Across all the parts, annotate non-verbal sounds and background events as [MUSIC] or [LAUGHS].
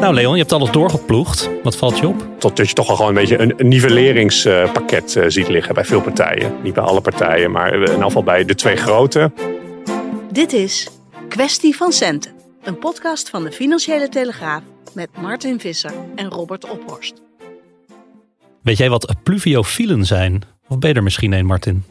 Nou Leon, je hebt alles doorgeploegd. Wat valt je op? Tot dat je toch wel gewoon een beetje een, een nivelleringspakket eh, ziet liggen bij veel partijen. Niet bij alle partijen, maar in ieder geval bij de twee grote. Dit is Kwestie van Centen, een podcast van de Financiële Telegraaf met Martin Visser en Robert Ophorst. Weet jij wat pluviofielen zijn? Of ben je er misschien een, Martin?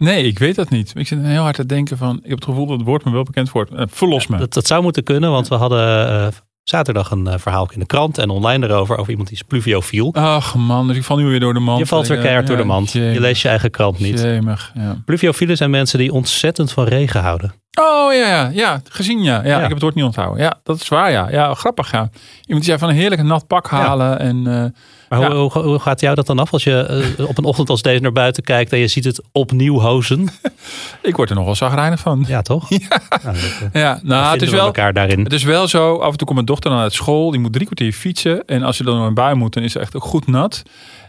Nee, ik weet dat niet. Ik zit heel hard te denken van, ik heb het gevoel dat het woord me wel bekend wordt. Uh, verlos me. Dat, dat zou moeten kunnen, want we hadden uh, zaterdag een uh, verhaal in de krant en online erover over iemand die is pluviofiel. Ach man, dus ik val nu weer door de mand. Je valt weer keihard door de mand. Jemig. Je leest je eigen krant niet. Jemig, ja. Pluviofielen zijn mensen die ontzettend van regen houden. Oh ja, ja, ja, gezien ja. ja. ja. Ik heb het woord niet onthouden. Ja, dat is waar ja. Ja, grappig ja. Iemand die zei van een heerlijke nat pak halen en... Maar ja. hoe, hoe, hoe, gaat jou dat dan af als je uh, op een ochtend als deze naar buiten kijkt en je ziet het opnieuw hozen? [LAUGHS] ik word er nog wel zagrijnig van. Ja, toch? [LAUGHS] Ja, nou, dat, ja nou, het is wel. Elkaar daarin. Het is wel zo. Af en toe komt mijn dochter uit school. Die moet drie kwartier fietsen. En als je dan een bui moet, dan is het echt goed nat.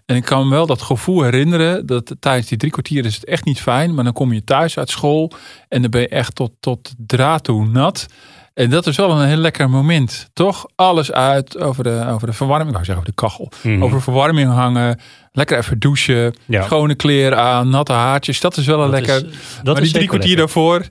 En ik kan me wel dat gevoel herinneren dat tijdens die drie kwartier is het echt niet fijn. Maar dan kom je thuis uit school en dan ben je echt tot, tot draad toe nat. En dat is wel een heel lekker moment, toch? Alles uit over de, over de verwarming, ik wou zeggen over de kachel. Mm. Over verwarming hangen, lekker even douchen, ja. schone kleren aan, natte haartjes. Dat is wel een dat lekker. Is, dat maar die drie kwartier lekker. daarvoor,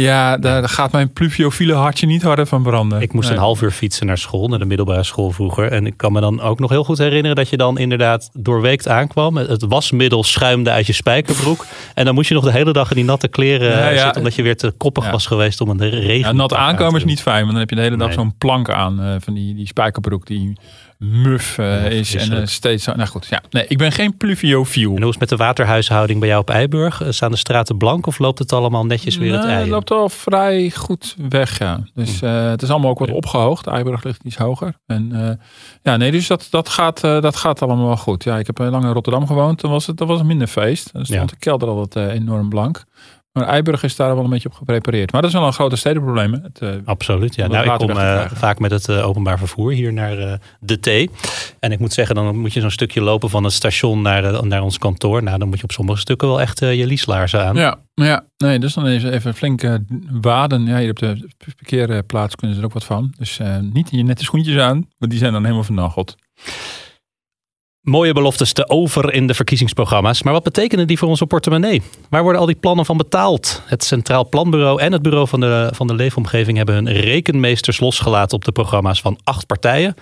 ja, daar gaat mijn pluviofiele hartje niet harder van branden. Ik moest nee. een half uur fietsen naar school, naar de middelbare school vroeger. En ik kan me dan ook nog heel goed herinneren dat je dan inderdaad doorweekt aankwam. Het wasmiddel schuimde uit je spijkerbroek. En dan moest je nog de hele dag in die natte kleren ja, ja. zitten, omdat je weer te koppig ja. was geweest om een regen. Ja, nat aankomen is niet fijn, want dan heb je de hele dag nee. zo'n plank aan uh, van die, die spijkerbroek die muf uh, is en uh, steeds zo. Nou goed, ja. Nee, ik ben geen pluviofiel. En hoe is het met de waterhuishouding bij jou op Eiburg? Staan de straten blank of loopt het allemaal netjes weer het ei? Het loopt al vrij goed weg, ja. Dus uh, het is allemaal ook wat opgehoogd. Eiburg ligt iets hoger. En ja, nee, dus dat, dat, gaat, dat gaat allemaal wel goed. Ja, ik heb lang in Rotterdam gewoond. Toen was het, dat was minder feest. Dan stond ja. de kelder altijd enorm blank. Maar Eiburg is daar wel een beetje op geprepareerd. Maar dat is wel een grote stedenprobleem. Het, uh, Absoluut. Ja. Nou, ik kom uh, vaak met het uh, openbaar vervoer hier naar de T. En ik moet zeggen, dan moet je zo'n stukje lopen van het station naar, naar ons kantoor. Nou, dan moet je op sommige stukken wel echt je lieslaarzen aan. Ja, ja. Nee, dus dan is even flink waden. Ja, hier op de parkeerplaats kunnen ze er ook wat van. Dus niet je nette schoentjes aan, want die zijn dan helemaal vernageld. Mooie beloftes te over in de verkiezingsprogramma's. Maar wat betekenen die voor onze portemonnee? Waar worden al die plannen van betaald? Het Centraal Planbureau en het Bureau van de, van de Leefomgeving hebben hun rekenmeesters losgelaten op de programma's van acht partijen.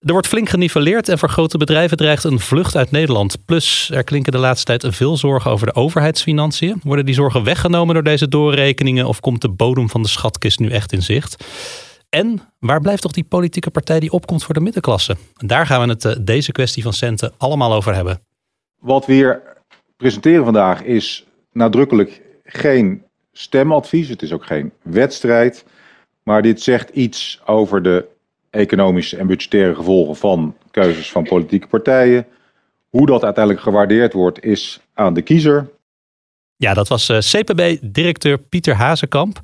Er wordt flink geniveleerd en voor grote bedrijven dreigt een vlucht uit Nederland. Plus, er klinken de laatste tijd veel zorgen over de overheidsfinanciën. Worden die zorgen weggenomen door deze doorrekeningen of komt de bodem van de schatkist nu echt in zicht? En waar blijft toch die politieke partij die opkomt voor de middenklasse? En daar gaan we het uh, deze kwestie van centen allemaal over hebben. Wat we hier presenteren vandaag is nadrukkelijk geen stemadvies. Het is ook geen wedstrijd. Maar dit zegt iets over de economische en budgettaire gevolgen van keuzes van politieke partijen. Hoe dat uiteindelijk gewaardeerd wordt, is aan de kiezer. Ja, dat was uh, CPB-directeur Pieter Hazekamp.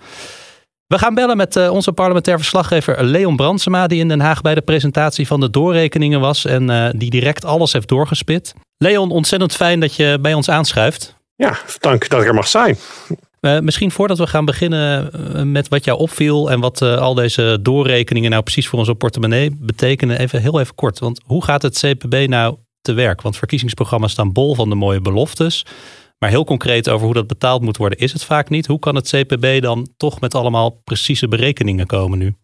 We gaan bellen met uh, onze parlementair verslaggever Leon Brandsema, die in Den Haag bij de presentatie van de doorrekeningen was en uh, die direct alles heeft doorgespit. Leon, ontzettend fijn dat je bij ons aanschuift. Ja, dank dat ik er mag zijn. Uh, misschien voordat we gaan beginnen met wat jou opviel en wat al deze doorrekeningen nou precies voor onze portemonnee betekenen, even heel even kort. Want hoe gaat het CPB nou te werk? Want verkiezingsprogramma's staan bol van de mooie beloftes. Maar heel concreet over hoe dat betaald moet worden is het vaak niet. Hoe kan het CPB dan toch met allemaal precieze berekeningen komen nu?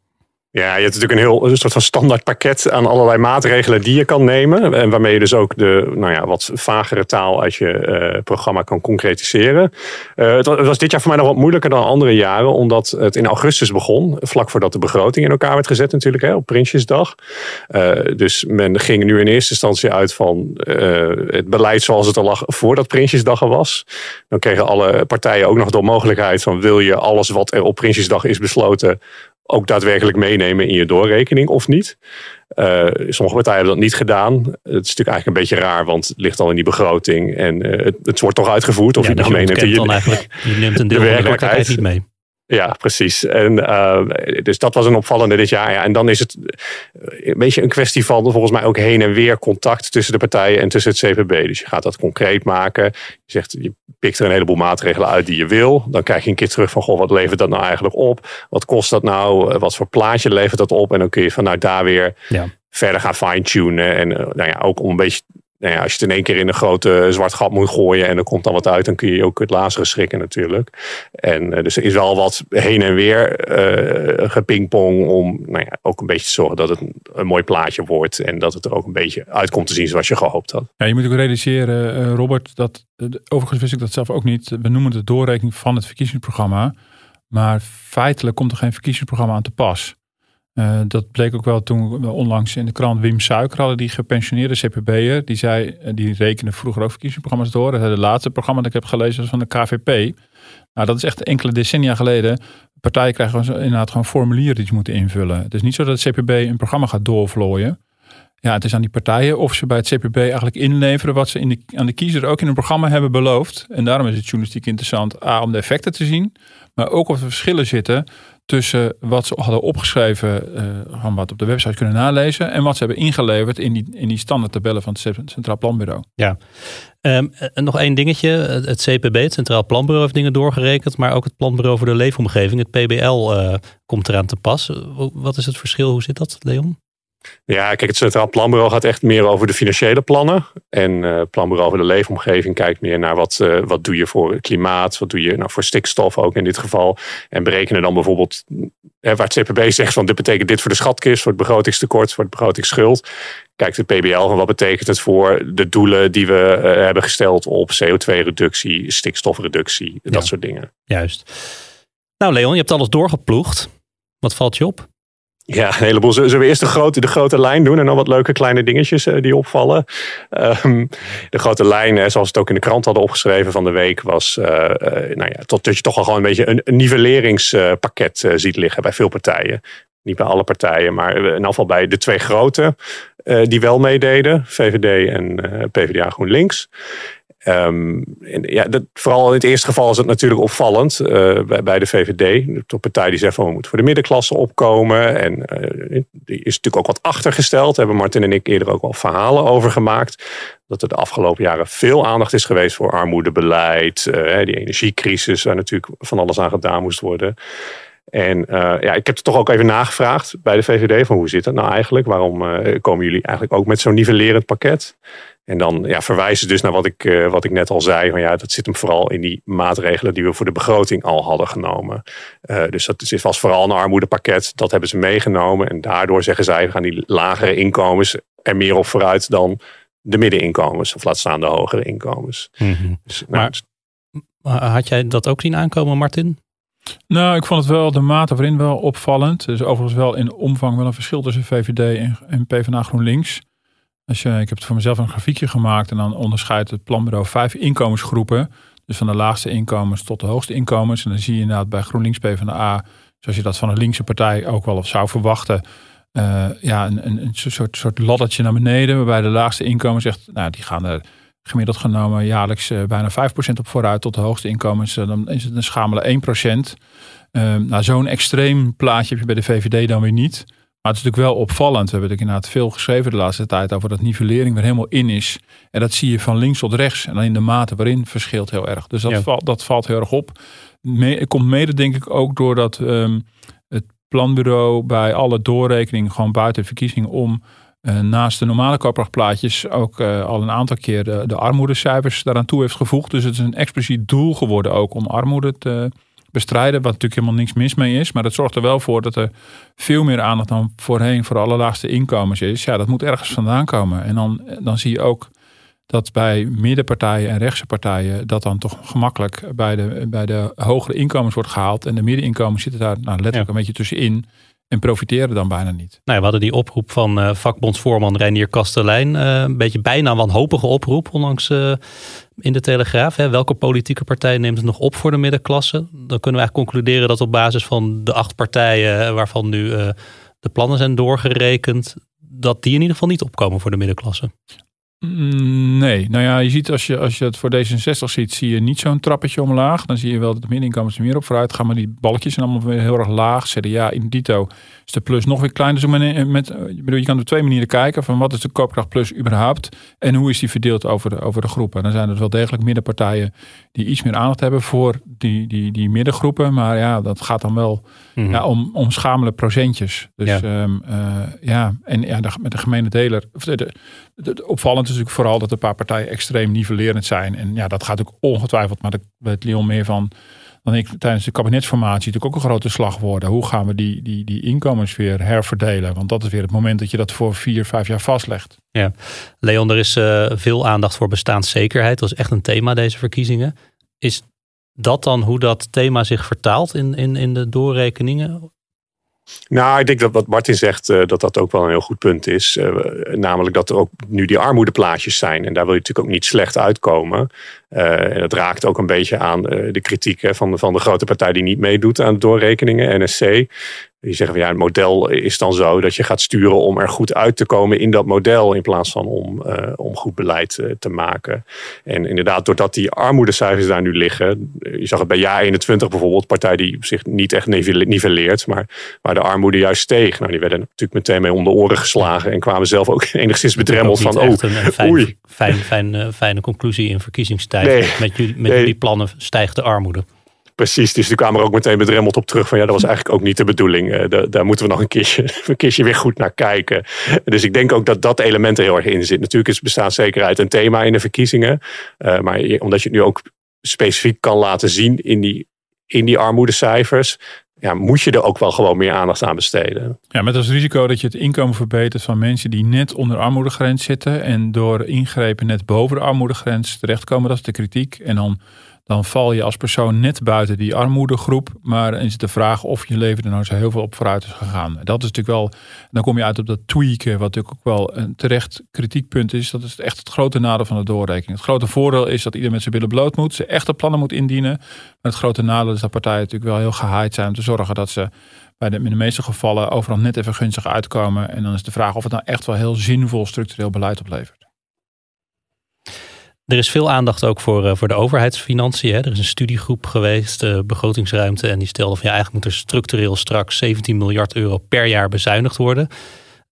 Ja, je hebt natuurlijk een heel een soort van standaard pakket aan allerlei maatregelen die je kan nemen. En waarmee je dus ook de nou ja, wat vagere taal uit je uh, programma kan concretiseren. Uh, het was dit jaar voor mij nog wat moeilijker dan andere jaren, omdat het in augustus begon. Vlak voordat de begroting in elkaar werd gezet natuurlijk, hè, op Prinsjesdag. Uh, dus men ging nu in eerste instantie uit van het beleid zoals het al lag voordat Prinsjesdag er was. Dan kregen alle partijen ook nog de mogelijkheid van wil je alles wat er op Prinsjesdag is besloten ook daadwerkelijk meenemen in je doorrekening of niet. Uh, sommige partijen hebben dat niet gedaan. Het is natuurlijk eigenlijk een beetje raar, want het ligt al in die begroting en uh, het, het, wordt toch uitgevoerd. Of ja, je nou je, dan eigenlijk, je neemt een [LAUGHS] deel de werkelijkheid niet mee. Ja, precies. En, uh, dus dat was een opvallende dit jaar. Ja, en dan is het een beetje een kwestie van volgens mij ook heen en weer contact tussen de partijen en tussen het CPB. Dus je gaat dat concreet maken. Je zegt, je pikt er een heleboel maatregelen uit die je wil. Dan krijg je een keer terug van, goh, wat levert dat nou eigenlijk op? Wat kost dat nou? Wat voor plaatje levert dat op? En dan kun je vanuit daar weer ja. verder gaan fine-tunen. En nou ja, ook om een beetje nou ja, als je het in één keer in een grote zwart gat moet gooien en er komt dan wat uit, dan kun je ook het lazeren schrikken natuurlijk. En uh, dus er is wel wat heen en weer uh, gepingpong om nou ja, ook een beetje te zorgen dat het een, mooi plaatje wordt en dat het er ook een beetje uit komt te zien zoals je gehoopt had. Ja, je moet ook realiseren, Robert, dat overigens wist ik dat zelf ook niet. We noemen het de doorrekening van het verkiezingsprogramma, maar feitelijk komt er geen verkiezingsprogramma aan te pas. Uh, dat bleek ook wel toen onlangs in de krant Wim Suiker hadden, die gepensioneerde CPB'er. Die zei, die rekende vroeger ook verkiezingsprogramma's door. Dat het laatste programma dat ik heb gelezen was van de KVP. Nou, dat is echt enkele decennia geleden. Partijen krijgen inderdaad gewoon formulieren die ze moeten invullen. Het is niet zo dat het CPB een programma gaat doorvlooien. Ja, het is aan die partijen of ze bij het CPB eigenlijk inleveren wat ze in aan de kiezer ook in een programma hebben beloofd. En daarom is het journalistiek interessant, A, om de effecten te zien, maar ook of er verschillen zitten tussen wat ze hadden opgeschreven, van wat op de website kunnen nalezen, en wat ze hebben ingeleverd in die, in die standaardtabellen van het Centraal Planbureau. Ja, um, nog één dingetje. Het CPB, het Centraal Planbureau, heeft dingen doorgerekend, maar ook het Planbureau voor de Leefomgeving, het PBL, uh, komt eraan te pas. Wat is het verschil? Hoe zit dat, Leon? Ja, kijk, het Centraal Planbureau gaat echt meer over de financiële plannen. En uh, Planbureau voor de leefomgeving kijkt meer naar wat, uh, wat doe je voor klimaat, wat doe je nou, voor stikstof ook in dit geval. En berekenen dan bijvoorbeeld, hè, waar het CPB zegt van dit betekent dit voor de schatkist, voor het begrotingstekort, voor het begrotingsschuld. Kijkt het PBL van wat betekent het voor de doelen die we uh, hebben gesteld op CO2-reductie, stikstofreductie, dat soort dingen. Juist. Nou Leon, je hebt alles doorgeploegd. Wat valt je op? Ja, een heleboel. Zullen we eerst de grote, de grote lijn doen en dan wat leuke kleine dingetjes uh, die opvallen? Um, de grote lijn, zoals we het ook in de krant hadden opgeschreven van de week, was uh, nou ja, tot, dat je toch al gewoon een beetje een, een nivelleringspakket ziet liggen bij veel partijen. Niet bij alle partijen, maar in geval bij de twee grote die wel meededen, VVD en PvdA GroenLinks. Um, ja, dat, vooral in het eerste geval is het natuurlijk opvallend uh, bij, de VVD. De partij die zegt van we moeten voor de middenklasse opkomen. En uh, die is natuurlijk ook wat achtergesteld. Daar hebben Martin en ik eerder ook wel verhalen over gemaakt. Dat er de afgelopen jaren veel aandacht is geweest voor armoedebeleid. Uh, die energiecrisis waar natuurlijk van alles aan gedaan moest worden. En ja, ik heb het toch ook even nagevraagd bij de VVD van hoe zit dat nou eigenlijk? Waarom komen jullie eigenlijk ook met zo'n nivellerend pakket? En dan ja, verwijzen dus naar wat ik, uh, wat ik net al zei. Van, ja, dat zit hem vooral in die maatregelen die we voor de begroting al hadden genomen. Uh, dus dat is, was vooral een armoedepakket. Dat hebben ze meegenomen. En daardoor zeggen zij, we gaan die lagere inkomens er meer op vooruit dan de middeninkomens. Of laat staan de hogere inkomens. Mm -hmm. dus, nou, maar had jij dat ook zien aankomen, Martin? Nou, ik vond het wel de mate waarin wel opvallend. Dus overigens wel in omvang wel een verschil tussen VVD en, en PvdA GroenLinks. Als je, ik heb het voor mezelf een grafiekje gemaakt en dan onderscheidt het planbureau vijf inkomensgroepen. Dus van de laagste inkomens tot de hoogste inkomens. En dan zie je inderdaad bij GroenLinks PvdA, zoals je dat van een linkse partij ook wel zou verwachten, uh, ja, een, een, een, soort, soort laddertje naar beneden. Waarbij de laagste inkomens echt, nou, die gaan er gemiddeld genomen jaarlijks uh, bijna 5% op vooruit. Tot de hoogste inkomens, dan is het een schamele 1%. nou, zo'n extreem plaatje heb je bij de VVD dan weer niet. Maar het is natuurlijk wel opvallend. We hebben er inderdaad veel geschreven de laatste tijd over dat nivellering weer helemaal in is. En dat zie je van links tot rechts. En in de mate waarin verschilt heel erg. Dus dat, ja. valt, dat valt heel erg op. Het komt mede denk ik ook doordat um, het planbureau bij alle doorrekeningen gewoon buiten de verkiezing om uh, naast de normale koopkrachtplaatjes ook uh, al een aantal keer de, de armoedecijfers daaraan toe heeft gevoegd. Dus het is een expliciet doel geworden ook om armoede te bestrijden. Wat natuurlijk helemaal niks mis mee is. Maar dat zorgt er wel voor dat er veel meer aandacht dan voorheen voor de allerlaagste inkomens is. Ja, dat moet ergens vandaan komen. En dan, dan zie je ook dat bij middenpartijen en rechtse partijen dat dan toch gemakkelijk bij de, bij de hogere inkomens wordt gehaald. En de middeninkomens zitten daar nou, letterlijk een beetje tussenin. En profiteren dan bijna niet. Nou, we hadden die oproep van uh, vakbondsvoorman Reinier Kastelein. Uh, een beetje bijna wanhopige oproep, onlangs uh, in de Telegraaf. Hè. Welke politieke partij neemt het nog op voor de middenklasse? Dan kunnen we eigenlijk concluderen dat op basis van de acht partijen waarvan nu de plannen zijn doorgerekend, dat die in ieder geval niet opkomen voor de middenklasse. Mm, nee, nou ja, je ziet als je, als je het voor D66 ziet, zie je niet zo'n trappetje omlaag. Dan zie je wel dat de middeninkomens er meer op vooruit gaan, maar die balkjes zijn allemaal weer heel erg laag. CDA, in dito is de plus nog weer klein. Dus met, met, bedoel, je kan op twee manieren kijken van wat is de koopkracht plus überhaupt en hoe is die verdeeld over de, over de groepen. Dan zijn er wel degelijk middenpartijen die iets meer aandacht hebben voor die, die, die middengroepen. Maar ja, dat gaat dan wel mhm. ja, om, om schamele procentjes. Dus ja, ehm, uh, ja en ja, de, met de gemene deler. De, de, de, opvallend is natuurlijk vooral dat een paar partijen extreem nivellerend zijn. En ja, dat gaat ook ongetwijfeld, maar daar weet Leon meer van dan ik tijdens de kabinetsformatie natuurlijk ook een grote slag worden. Hoe gaan we die, die, die inkomens weer herverdelen? Want dat is weer het moment dat je dat voor vier, vijf jaar vastlegt. Ja, Leon, er is uh, veel aandacht voor bestaanszekerheid. Dat is echt een thema deze verkiezingen. Is dat dan hoe dat thema zich vertaalt in, in, in de doorrekeningen? Nou, ik denk dat wat Martin zegt, uh, dat dat ook wel een heel goed punt is. Uh, namelijk dat er ook nu die armoedeplaatjes zijn. En daar wil je natuurlijk ook niet slecht uitkomen. Uh, en dat raakt ook een beetje aan de kritiek hè, van, van de grote partij die niet meedoet aan de doorrekeningen, NSC. Die zeggen van ja, het model is dan zo dat je gaat sturen om er goed uit te komen in dat model. In plaats van om, uh, om goed beleid uh, te maken. En inderdaad, doordat die armoedecijfers daar nu liggen. Je zag het bij jaar 21 bijvoorbeeld, partij die zich niet echt nivelleert. Maar waar de armoede juist steeg. Nou, die werden natuurlijk meteen mee om de oren geslagen. En kwamen zelf ook [LAUGHS] enigszins bedremmeld van. Oh, een, fijn, oei. Fijn, fijn, fijne conclusie in verkiezingstijd. Nee, met jullie, met nee. jullie plannen stijgt de armoede. Precies, dus die kwamen er ook meteen bedremmeld op terug van ja, dat was eigenlijk ook niet de bedoeling. Uh, daar, daar moeten we nog een keertje, [LAUGHS] een keertje weer goed naar kijken. Dus ik denk ook dat dat element er heel erg in zit. Natuurlijk is bestaanszekerheid een thema in de verkiezingen. Uh, maar omdat je het nu ook specifiek kan laten zien in die, in die armoedecijfers, ja, moet je er ook wel gewoon meer aandacht aan besteden. Ja, met als risico dat je het inkomen verbetert van mensen die net onder armoedegrens zitten en door ingrepen net boven de armoedegrens terechtkomen. Dat is de kritiek. En dan dan val je als persoon net buiten die armoedegroep. Maar is het de vraag of je leven er nou zo heel veel op vooruit is gegaan. Dat is natuurlijk wel, dan kom je uit op dat tweaken, wat natuurlijk ook wel een terecht kritiekpunt is. Dat is echt het grote nadeel van de doorrekening. Het grote voordeel is dat ieder met zijn billen bloot moet, ze echte plannen moet indienen. Maar het grote nadeel is dat partijen natuurlijk wel heel gehaaid zijn om te zorgen dat ze bij in de meeste gevallen overal net even gunstig uitkomen. En dan is de vraag of het nou echt wel heel zinvol structureel beleid oplevert. Er is veel aandacht ook voor, uh, voor de overheidsfinanciën. Hè. Er is een studiegroep geweest, uh, begrotingsruimte. En die stelde van ja, eigenlijk moet er structureel straks 17 miljard euro per jaar bezuinigd worden.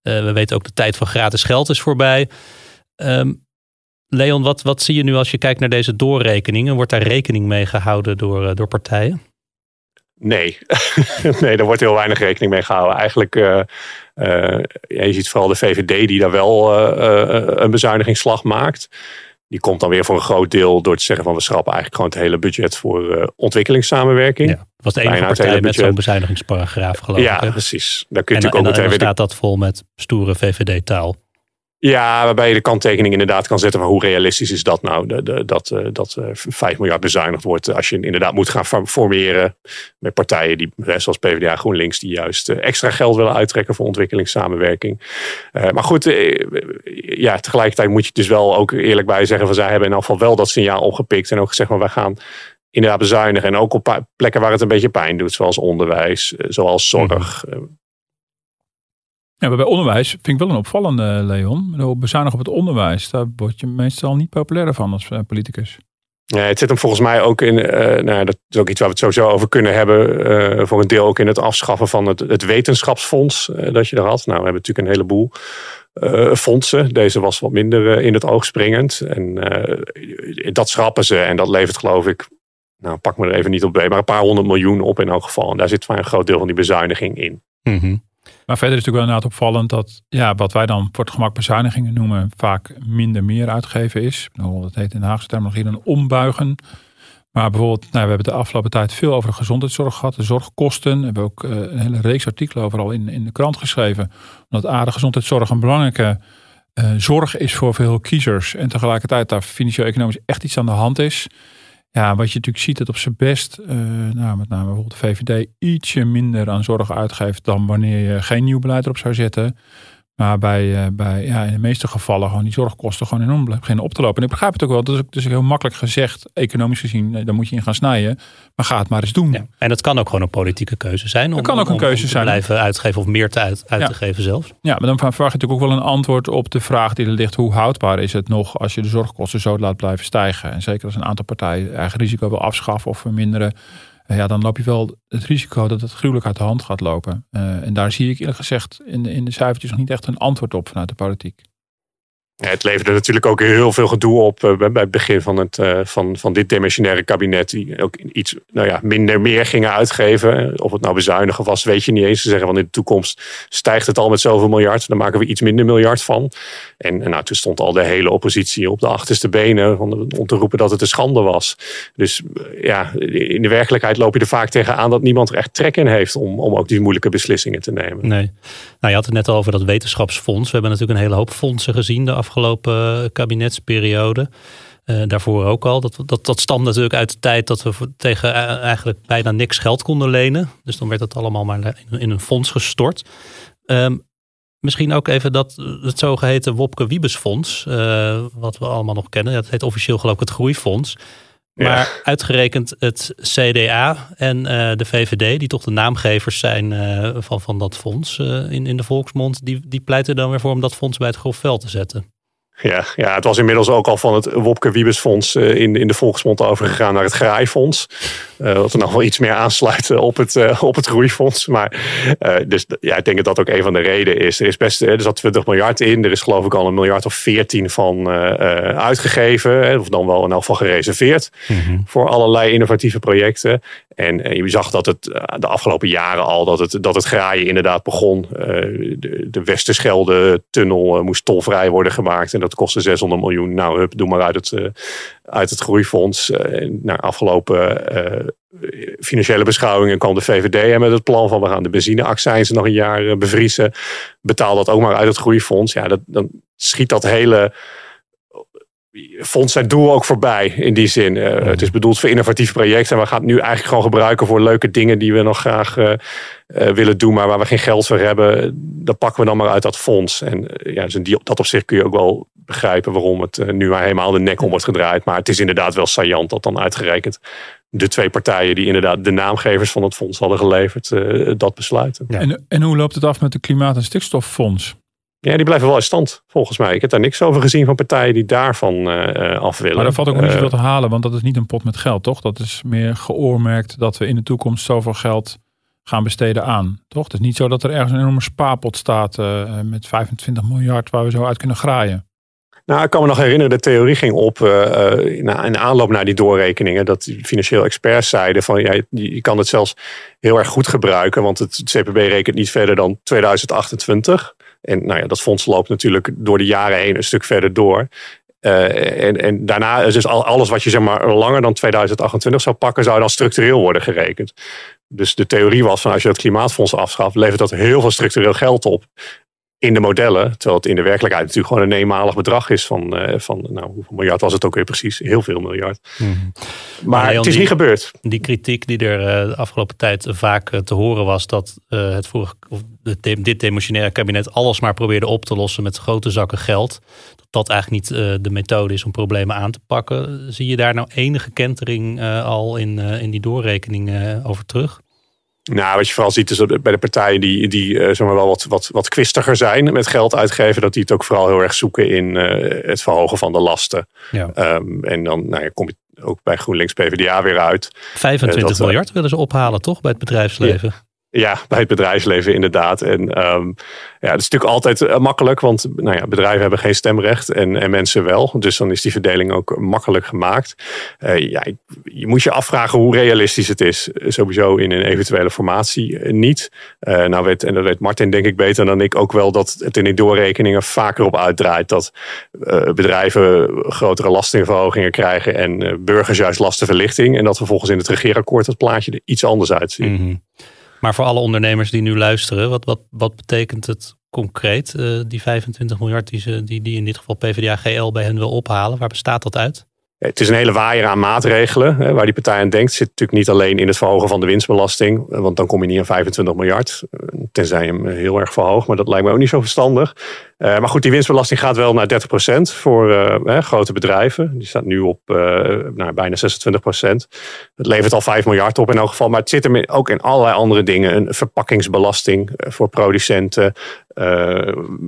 Uh, we weten ook de tijd van gratis geld is voorbij. Um, Leon, wat, wat zie je nu als je kijkt naar deze doorrekeningen? Wordt daar rekening mee gehouden door, door partijen? Nee. [LAUGHS] nee, daar wordt heel weinig rekening mee gehouden. Eigenlijk, je ziet vooral de VVD die daar wel een bezuinigingsslag maakt die komt dan weer voor een groot deel door te zeggen van we schrappen eigenlijk gewoon het hele budget voor uh, ontwikkelingssamenwerking. Ja, dat was de enige partij met zo'n bezuinigingsparagraaf geloof ja, ik. Ja, precies. Daar kun je en, natuurlijk ook meteen weer... staat dat vol met stoere VVD-taal. Ja, waarbij je de kanttekening inderdaad kan zetten van hoe realistisch is dat nou? De, de, dat, uh, dat uh, 5 miljard bezuinigd wordt als je inderdaad moet gaan formeren met partijen die, zoals PvdA GroenLinks, die juist extra geld willen uittrekken voor ontwikkelingssamenwerking. Uh, maar goed, ja, tegelijkertijd moet je dus wel ook eerlijk bij zeggen van zij hebben in geval wel dat signaal opgepikt en ook gezegd van wij gaan inderdaad bezuinigen en ook op plekken waar het een beetje pijn doet, zoals onderwijs, zoals zorg. Mm -hmm. Ja, bij onderwijs vind ik wel een opvallende, Leon. Bezuinigen op het onderwijs, daar word je meestal niet populairder van als eh, politicus. Ja, het zit hem volgens mij ook in, uh, nou, dat is ook iets waar we het sowieso over kunnen hebben, uh, voor een deel ook in het afschaffen van het, het wetenschapsfonds uh, dat je er had. Nou, we hebben natuurlijk een heleboel fondsen. Deze was wat minder in het oog springend. En dat schrappen ze en dat levert geloof ik, nou pak me er even niet op bij, maar een paar honderd miljoen op in elk geval. En daar zit vaak een groot deel van die bezuiniging in. Mm Maar verder is het natuurlijk wel inderdaad opvallend dat ja, wat wij dan voor het gemak bezuinigingen noemen, vaak minder meer uitgeven is. Dat heet in de Haagse terminologie een ombuigen. Maar bijvoorbeeld, nou, we hebben de afgelopen tijd veel over de gezondheidszorg gehad, de zorgkosten. We hebben ook uh, een hele reeks artikelen overal in, in de krant geschreven. Omdat A, de gezondheidszorg een belangrijke uh, zorg is voor veel kiezers. En tegelijkertijd daar financieel-economisch echt iets aan de hand is. Ja, wat je natuurlijk ziet dat op zijn best, uh, nou, met name bijvoorbeeld de VVD, ietsje minder aan zorg uitgeeft dan wanneer je geen nieuw beleid erop zou zetten. Maar bij, uh, bij ja, in de meeste gevallen gewoon die zorgkosten gewoon enorm beginnen op te lopen. En ik begrijp het ook wel. Dat is, dus heel makkelijk gezegd, economisch gezien, daar moet je in gaan snijden. Maar ga het maar eens doen. Ja, en het kan ook gewoon een politieke keuze zijn. Om, dat kan ook een keuze om, om zijn. blijven uitgeven of meer te uit, uit ja. te geven zelfs. Ja, maar dan verwacht je natuurlijk ook wel een antwoord op de vraag die er ligt. Hoe houdbaar is het nog als je de zorgkosten zo laat blijven stijgen? En zeker als een aantal partijen eigen risico wil afschaffen of verminderen ja, dan loop je wel het risico dat het gruwelijk uit de hand gaat lopen. Uh, en daar zie ik eerlijk gezegd in in de cijfertjes nog niet echt een antwoord op vanuit de politiek. Het leverde natuurlijk ook heel veel gedoe op uh, bij het begin van, het, uh, van, van dit demissionaire kabinet. Die ook iets nou ja, minder meer gingen uitgeven. Of het nou bezuinigen was, weet je niet eens. Ze zeggen van in de toekomst stijgt het al met zoveel miljard. Dan maken we iets minder miljard van. En, nou, toen stond al de hele oppositie op de achterste benen om, te roepen dat het een schande was. Dus ja, in de werkelijkheid loop je er vaak tegenaan dat niemand er echt trek in heeft om, om ook die moeilijke beslissingen te nemen. Nee. Nou, je had het net al over dat wetenschapsfonds. We hebben natuurlijk een hele hoop fondsen gezien de afgelopen kabinetsperiode. Uh, daarvoor ook al. Dat, dat, dat stamt natuurlijk uit de tijd dat we tegen eigenlijk bijna niks geld konden lenen. Dus dan werd het allemaal maar in, in een fonds gestort. Um, misschien ook even dat het zogeheten Wopke Wiebesfonds, uh, wat we allemaal nog kennen. Dat heet officieel geloof ik het Groeifonds. Maar ja. uitgerekend het CDA en de VVD, die toch de naamgevers zijn van, van dat fonds in, in de volksmond, die, die pleiten dan weer voor om dat fonds bij het grof te zetten. Ja, ja, het was inmiddels ook al van het Wopke Wiebesfonds uh, in, in de volksmond overgegaan naar het Graaifonds. Uh, wat er nog wel iets meer aansluit op het, uh, op het Groeifonds. Maar dus ja, ik denk dat dat ook een van de redenen is. Er is best, er zat 20 miljard in. Er is geloof ik al een miljard of 14 van uitgegeven. Of dan wel in elk geval gereserveerd. Mm -hmm. Voor allerlei innovatieve projecten. En, je zag dat het de afgelopen jaren al dat het, dat het graaien inderdaad begon. de, de Westerschelde-tunnel moest tolvrij worden gemaakt. En dat kostte 600 miljoen. Nou, hup, doe maar uit het, uit het groeifonds. Naar afgelopen financiële beschouwingen kwam de VVD met het plan van we gaan de benzineaccijnzen nog een jaar bevriezen. Betaal dat ook maar uit het groeifonds. Ja, dat, dan schiet dat hele fonds zijn doel ook voorbij in die zin. Uh, het is bedoeld voor innovatief projecten. En we gaan het nu eigenlijk gewoon gebruiken voor leuke dingen die we nog graag uh, uh, willen doen, maar waar we geen geld voor hebben. Dat pakken we dan maar uit dat fonds. En ja, dus in die, dat opzicht kun je ook wel begrijpen waarom het nu maar helemaal de nek om wordt gedraaid. Maar het is inderdaad wel saillant dat dan uitgerekend de twee partijen die inderdaad de naamgevers van het fonds hadden geleverd, dat besluiten. Ja. En, en hoe loopt het af met de Klimaat- en Stikstoffonds? Ja, die blijven wel in stand, volgens mij. Ik heb daar niks over gezien van partijen die daarvan uh, af willen. Maar daar valt ook niet zoveel te halen, want dat is niet een pot met geld, toch? Dat is meer geoormerkt dat we in de toekomst zoveel geld gaan besteden aan, toch? Het is niet zo dat er ergens een enorme spaarpot staat uh, met 25 miljard waar we zo uit kunnen graaien. Nou, ik kan me nog herinneren, de theorie ging op uh, na, in aanloop naar die doorrekeningen. Dat die financieel experts zeiden van ja, je, je kan het zelfs heel erg goed gebruiken. Want het CPB rekent niet verder dan 2028. En nou ja, dat fonds loopt natuurlijk door de jaren heen een stuk verder door. Uh, en, en daarna is dus al, alles wat je zeg maar langer dan 2028 zou pakken, zou dan structureel worden gerekend. Dus de theorie was van als je het klimaatfonds afschaft, levert dat heel veel structureel geld op in de modellen. Terwijl het in de werkelijkheid natuurlijk gewoon een eenmalig bedrag is van, uh, van nou, hoeveel miljard was het ook weer precies? Heel veel miljard. Mm-hmm. Maar, maar het is die, niet gebeurd. Die kritiek die er uh, de afgelopen tijd vaak uh, te horen was dat het vorige, of dit demotionaire kabinet alles maar probeerde op te lossen met grote zakken geld. Dat dat eigenlijk niet de methode is om problemen aan te pakken. Zie je daar nou enige kentering al in, in die doorrekening over terug? Nou, wat je vooral ziet is dat bij de partijen die, die uh, zeg maar wel wat, wat, wat kwistiger zijn met geld uitgeven, dat die het ook vooral heel erg zoeken in uh, het verhogen van de lasten. Ja. Um, en dan nou ja, kom je ook bij GroenLinks PvdA weer uit. 25 uh, dat, miljard willen ze ophalen, toch, bij het bedrijfsleven? Ja. Ja, bij het bedrijfsleven inderdaad. En um, ja, het is natuurlijk altijd uh, makkelijk, want nou ja, bedrijven hebben geen stemrecht en, en mensen wel. Dus dan is die verdeling ook makkelijk gemaakt. Uh, ja, je moet je afvragen hoe realistisch het is. Sowieso in een eventuele formatie uh, niet. nou weet, en dat weet Martin denk ik beter dan ik ook wel, dat het in die doorrekeningen vaker op uitdraait dat bedrijven grotere lastenverhogingen krijgen en burgers juist lastenverlichting. En dat vervolgens in het regeerakkoord het plaatje er iets anders uitziet. Mm. Maar voor alle ondernemers die nu luisteren, wat, wat, wat betekent het concreet, uh, die 25 miljard die, ze, die, die in dit geval PvdA GL bij hen wil ophalen? Waar bestaat dat uit? Het is een hele waaier aan maatregelen waar die partij aan denkt. Zit natuurlijk niet alleen in het verhogen van de winstbelasting. Want dan kom je niet aan 25 miljard. Tenzij je hem heel erg verhoogt. Maar dat lijkt me ook niet zo verstandig. Uh, maar goed, die winstbelasting gaat wel naar 30% voor uh, grote bedrijven. Die staat nu op nou, bijna 26%. Dat levert al 5 miljard op in elk geval. Maar het zit er ook in allerlei andere dingen. Een verpakkingsbelasting voor producenten.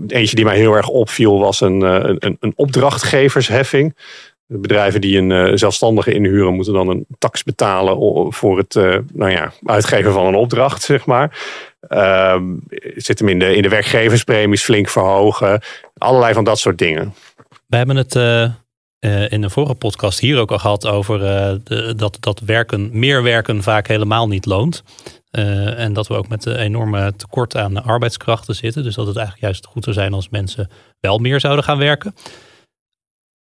eentje die mij heel erg opviel was een, een, een opdrachtgeversheffing. Bedrijven die een uh, zelfstandige inhuren moeten dan een tax betalen voor het uh, nou ja, uitgeven van een opdracht, zeg maar. Uh, zit hem in de, in de werkgeverspremies flink verhogen. Allerlei van dat soort dingen. We hebben het uh, in de vorige podcast hier ook al gehad over dat, dat werken, meer werken vaak helemaal niet loont. en dat we ook met een enorme tekort aan arbeidskrachten zitten. Dus dat het eigenlijk juist goed zou zijn als mensen wel meer zouden gaan werken.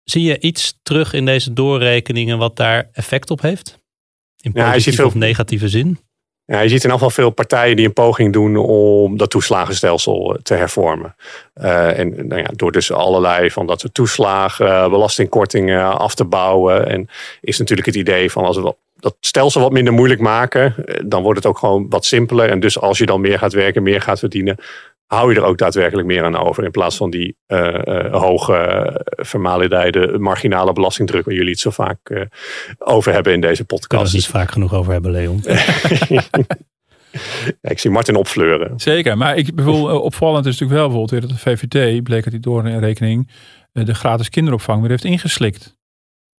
Zie je iets terug in deze doorrekeningen wat daar effect op heeft? In positieve ja, of negatieve zin? Ja, je ziet in afval veel partijen die een poging doen om dat toeslagenstelsel te hervormen. Uh, en nou ja, door dus allerlei van dat soort toeslagen, belastingkortingen af te bouwen. En is natuurlijk het idee van als we dat stelsel wat minder moeilijk maken, eh, dan wordt het ook gewoon wat simpeler. En dus als je dan meer gaat werken, meer gaat verdienen, hou je er ook daadwerkelijk meer aan over. In plaats van die uh, uh, hoge, vermalendijde, marginale belastingdruk waar jullie het zo vaak over hebben in deze podcast. Daar niet vaak genoeg over hebben, Leon. [LAUGHS] ja, ik zie Martin opfleuren. Zeker, maar ik bedoel, opvallend is natuurlijk wel bijvoorbeeld weer dat de VVD, bleek uit die doorrekening, de gratis kinderopvang weer heeft ingeslikt.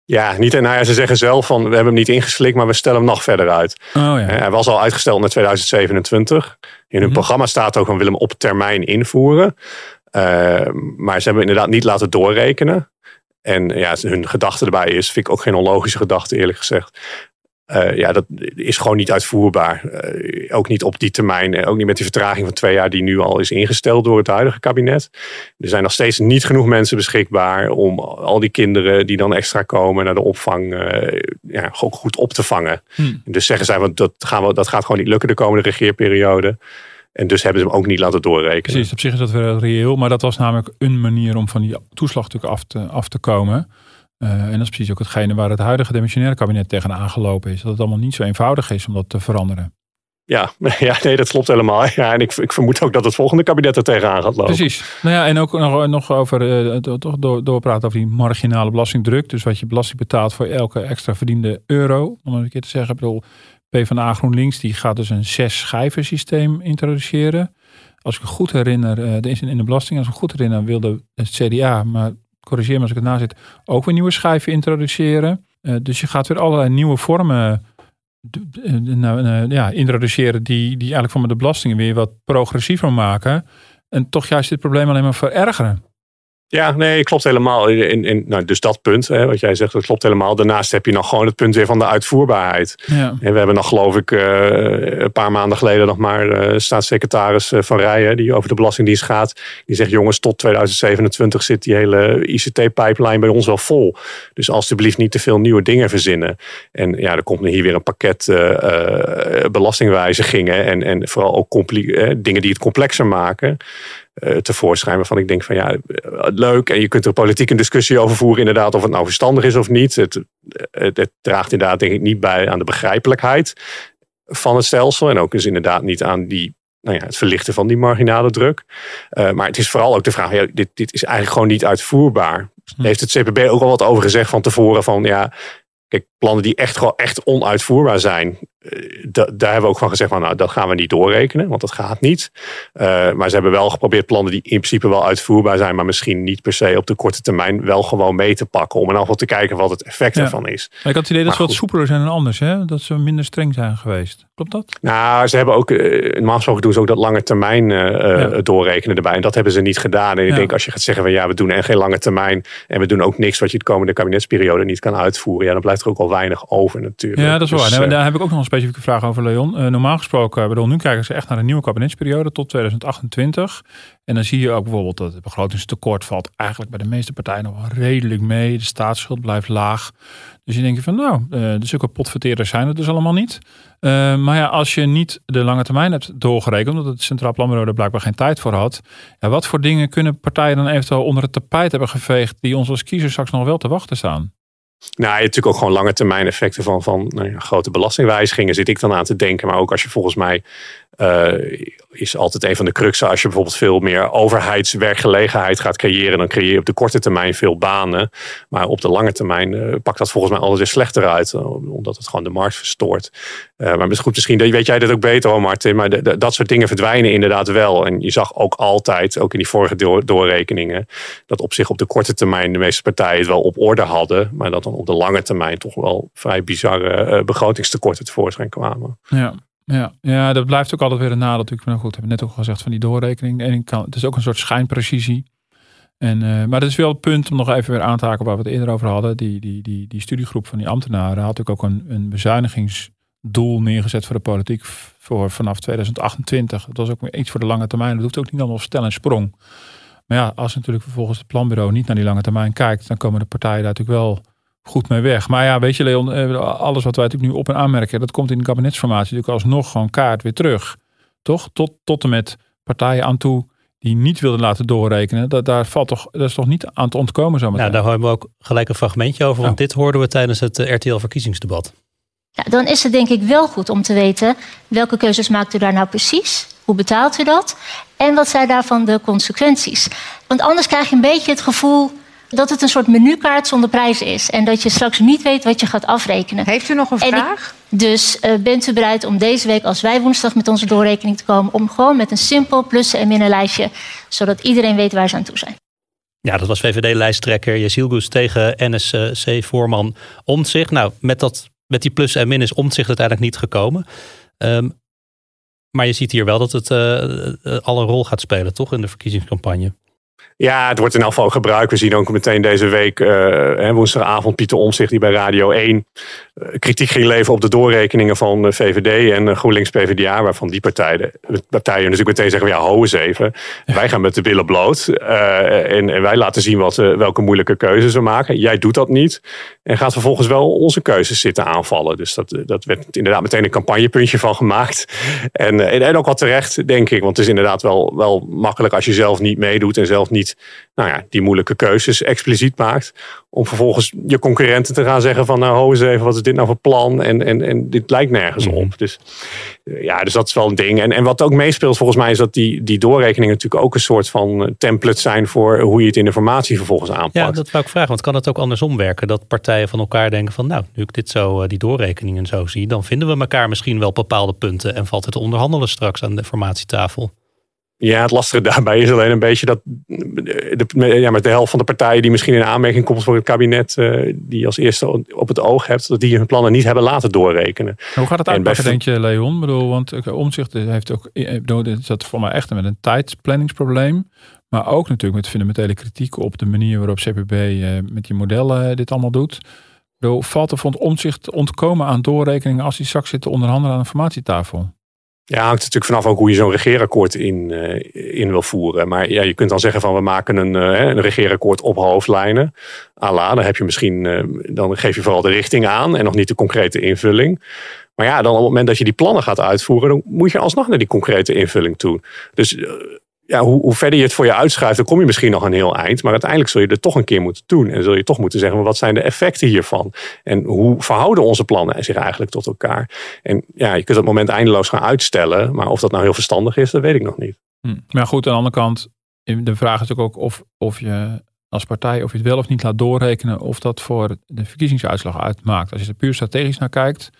Ja, niet, nou ja, ze zeggen zelf van we hebben hem niet ingeslikt, maar we stellen hem nog verder uit. Oh, ja. Hij was al uitgesteld naar 2027. In hun mhm. programma staat ook van willen hem op termijn invoeren. Uh, maar ze hebben inderdaad niet laten doorrekenen. En ja, hun gedachte erbij is, vind ik ook geen onlogische gedachte eerlijk gezegd. Uh, ja, dat is gewoon niet uitvoerbaar. Uh, ook niet op die termijn. Ook niet met die vertraging van twee jaar die nu al is ingesteld door het huidige kabinet. Er zijn nog steeds niet genoeg mensen beschikbaar om al die kinderen die dan extra komen naar de opvang uh, ja, ook goed op te vangen. Hmm. Dus zeggen zij, want dat, gaan we, dat gaat gewoon niet lukken de komende regeerperiode. En dus hebben ze hem ook niet laten doorrekenen. Precies, op zich is dat wel reëel. Maar dat was namelijk een manier om van die toeslag af te, af te komen. Uh, en dat is precies ook hetgene waar het huidige demissionaire kabinet tegenaan gelopen is. Dat het allemaal niet zo eenvoudig is om dat te veranderen. Ja, [LAUGHS] ja nee, dat klopt helemaal. [LAUGHS] Ja, en ik, ik vermoed ook dat het volgende kabinet er tegenaan gaat lopen. Precies. Nou ja, en ook nog, nog over, uh, toch door, doorpraten over die marginale belastingdruk. Dus wat je belasting betaalt voor elke extra verdiende euro. Om een keer te zeggen, ik bedoel, PvdA GroenLinks die gaat dus een zes schijven systeem introduceren. Als ik me goed herinner, uh, in de belasting, als ik me goed herinner, wilde het CDA, maar corrigeer me als ik het nazit, ook weer nieuwe schijven introduceren. Uh, dus je gaat weer allerlei nieuwe vormen uh, ja, introduceren die, die eigenlijk van de belastingen weer wat progressiever maken. En toch juist dit probleem alleen maar verergeren. Ja, nee, klopt helemaal. In, in, nou, dus dat punt, hè, wat jij zegt, dat klopt helemaal. Daarnaast heb je nog gewoon het punt weer van de uitvoerbaarheid. Ja. En we hebben nog, geloof ik, uh, een paar maanden geleden nog maar uh, staatssecretaris eh, Van Rijen, die over de Belastingdienst gaat. Die zegt, jongens, tot 2027 zit die hele ICT-pipeline bij ons wel vol. Dus alsjeblieft niet te veel nieuwe dingen verzinnen. En ja, er komt hier weer een pakket belastingwijzigingen en, en vooral ook dingen die het complexer maken tevoorschijn. Waarvan ik denk van ja, leuk. En je kunt er politiek een discussie over voeren, inderdaad, of het nou verstandig is of niet. Het, het, het, draagt inderdaad, denk ik, niet bij aan de begrijpelijkheid van het stelsel. En ook dus inderdaad niet aan die. Nou ja, het verlichten van die marginale druk. Uh, maar het is vooral ook de vraag: ja, dit, dit is eigenlijk gewoon niet uitvoerbaar. Hm. Heeft het CPB ook al wat over gezegd van tevoren? Van ja, Kijk, plannen die echt gewoon echt onuitvoerbaar zijn, eh, daar hebben we ook van gezegd van nou, dat gaan we niet doorrekenen, want dat gaat niet. Uh, maar ze hebben wel geprobeerd plannen die in principe wel uitvoerbaar zijn, maar misschien niet per se op de korte termijn wel gewoon mee te pakken. Om in ieder te kijken wat het effect ervan is. Maar ik had het idee dat ze wat soepeler zijn dan anders, hè? dat ze minder streng zijn geweest. Klopt dat? Nou, ze hebben ook, uh, normaal gesproken doen ze ook dat lange termijn uh, ja. doorrekenen erbij. En dat hebben ze niet gedaan. En ik denk als je gaat zeggen van ja, we doen en geen lange termijn. En we doen ook niks wat je de komende kabinetsperiode niet kan uitvoeren. Ja, dan blijft er ook al weinig over natuurlijk. Ja, dat is waar. Dus, nee, daar heb ik ook nog een specifieke vraag over, Leon. normaal gesproken, bedoel, nu kijken ze echt naar een nieuwe kabinetsperiode tot 2028. En dan zie je ook bijvoorbeeld dat het begrotingstekort valt eigenlijk bij de meeste partijen nog wel redelijk mee. De staatsschuld blijft laag. Dus je denkt van nou, de zulke potverteerders zijn het dus allemaal niet. Uh, maar ja, als je niet de lange termijn hebt doorgerekend, omdat het Centraal Planbureau er blijkbaar geen tijd voor had. Ja, wat voor dingen kunnen partijen dan eventueel onder het tapijt hebben geveegd die ons als kiezers straks nog wel te wachten staan? Nou, je hebt natuurlijk ook gewoon lange termijn effecten van, van nou ja, grote belastingwijzigingen zit ik dan aan te denken. Maar ook als je volgens mij uh, is altijd een van de cruxen. Als je bijvoorbeeld veel meer overheidswerkgelegenheid gaat creëren, dan creëer je op de korte termijn veel banen. Maar op de lange termijn uh, pakt dat volgens mij alles weer slechter uit, uh, omdat het gewoon de markt verstoort. maar goed, misschien weet jij dat ook beter hoor, Martin. Maar dat soort dingen verdwijnen inderdaad wel. En je zag ook altijd, ook in die vorige door, doorrekeningen, dat op zich op de korte termijn de meeste partijen het wel op orde hadden. Maar dat dan op de lange termijn toch wel vrij bizarre begrotingstekorten tevoorschijn kwamen. Ja. Ja, ja, dat blijft ook altijd weer een nadeel natuurlijk. Maar goed, hebben we net ook al gezegd van die doorrekening. De ene kant, het is ook een soort schijnprecisie. En, uh, maar dat is wel het punt om nog even weer aan te haken waar we het eerder over hadden. Die, die, die, die studiegroep van die ambtenaren had ook een, een bezuinigingsdoel neergezet voor de politiek voor vanaf 2028. Dat was ook iets voor de lange termijn. Dat hoeft ook niet allemaal stel en sprong. Maar ja, als natuurlijk vervolgens het planbureau niet naar die lange termijn kijkt, dan komen de partijen daar natuurlijk wel goed mee weg. Maar ja, weet je Leon, eh, alles wat wij natuurlijk nu op en aanmerken, dat komt in de kabinetsformatie natuurlijk alsnog gewoon kaart weer terug. Toch? Tot, tot en met partijen aan toe die niet wilden laten doorrekenen. Dat, daar valt toch, dat is toch niet aan te ontkomen zo Ja, daar hebben we ook gelijk een fragmentje over. Want dit hoorden we tijdens het eh, RTL-verkiezingsdebat. Ja, dan is het denk ik wel goed om te weten welke keuzes maakt u daar nou precies? Hoe betaalt u dat? En wat zijn daarvan de consequenties? Want anders krijg je een beetje het gevoel dat het een soort menukaart zonder prijs is. En dat je straks niet weet wat je gaat afrekenen. Heeft u nog een vraag? dus uh, bent u bereid om deze week, als wij woensdag met onze doorrekening te komen, om gewoon met een simpel plussen- en minnenlijstje, zodat iedereen weet waar ze aan toe zijn? Ja, dat was VVD-lijsttrekker Jezilgus tegen NSC-voorman Omtzigt. Nou, met, dat, met die plus en min is Omtzigt uiteindelijk niet gekomen. Um, maar je ziet hier wel dat het uh, al een rol gaat spelen, toch, in de verkiezingscampagne. Ja, het wordt in elk geval gebruikt. We zien ook meteen deze week, uh, woensdagavond, Pieter Omtzigt die bij Radio 1 uh, eh, kritiek ging leveren op de doorrekeningen van VVD en GroenLinks PvdA, waarvan die partijen, partijen natuurlijk meteen zeggen, ja, ho eens even. Wij gaan met de billen bloot uh, en, en, wij laten zien wat, welke moeilijke keuzes we maken. Jij doet dat niet en gaat vervolgens wel onze keuzes zitten aanvallen. Dus dat, dat werd inderdaad meteen een campagnepuntje van gemaakt. En, en, en ook wat terecht, denk ik, want het is inderdaad wel, wel makkelijk als je zelf niet meedoet en zelf niet nou ja, die moeilijke keuzes expliciet maakt. Om vervolgens je concurrenten te gaan zeggen van nou ho eens even, wat is dit nou voor plan? En, en, en dit lijkt nergens mhm. op. Dus ja, dus dat is wel een ding. En, en wat ook meespeelt volgens mij is dat die, die doorrekeningen natuurlijk ook een soort van eh, template zijn voor hoe je het in de formatie vervolgens aanpakt. Ja, dat wou ik vragen. Want kan het ook andersom werken? Dat partijen van elkaar denken van nou, nu ik dit zo, eh, die doorrekeningen zo zie, dan vinden we elkaar misschien wel bepaalde punten en valt het te onderhandelen straks aan de formatietafel. Ja, het lastige [LAUGHS] daarbij is alleen een beetje dat de, ja, met de helft van de partijen die misschien in aanmerking komt voor het kabinet, uh, die als eerste op het oog hebt, dat die hun plannen niet hebben laten doorrekenen. Hoe gaat het uitpakken, denk je, Leon? Ik bedoel, want eh, Omzicht heeft ook, eh, zat voor mij echt met een tijdsplanningsprobleem. Maar ook natuurlijk met fundamentele kritiek op de manier waarop CPB uh, met die modellen dit allemaal doet. Bedoel, valt er van omzicht ontkomen aan doorrekeningen als die straks zitten onderhandelen aan een formatietafel? Ja, hangt natuurlijk vanaf ook hoe je zo'n regeerakkoord in, uh, in wil voeren. Maar ja, je kunt dan zeggen van we maken een, uh, een regeerakkoord op hoofdlijnen. Ala, dan heb je misschien, uh, dan geef je vooral de richting aan en nog niet de concrete invulling. Maar ja, dan op het moment dat je die plannen gaat uitvoeren, dan moet je alsnog naar die concrete invulling toe. Dus ja, hoe, verder je het voor je uitschuift, dan kom je misschien nog een heel eind. Maar uiteindelijk zul je er toch een keer moeten doen. En zul je toch moeten zeggen, wat zijn de effecten hiervan? En hoe verhouden onze plannen zich eigenlijk tot elkaar? En ja, je kunt dat moment eindeloos gaan uitstellen. Maar of dat nou heel verstandig is, dat weet ik nog niet. Hm. Maar goed, aan de andere kant, de vraag is ook of, of je als partij, of je het wel of niet laat doorrekenen, of dat voor de verkiezingsuitslag uitmaakt. Als je er puur strategisch naar kijkt,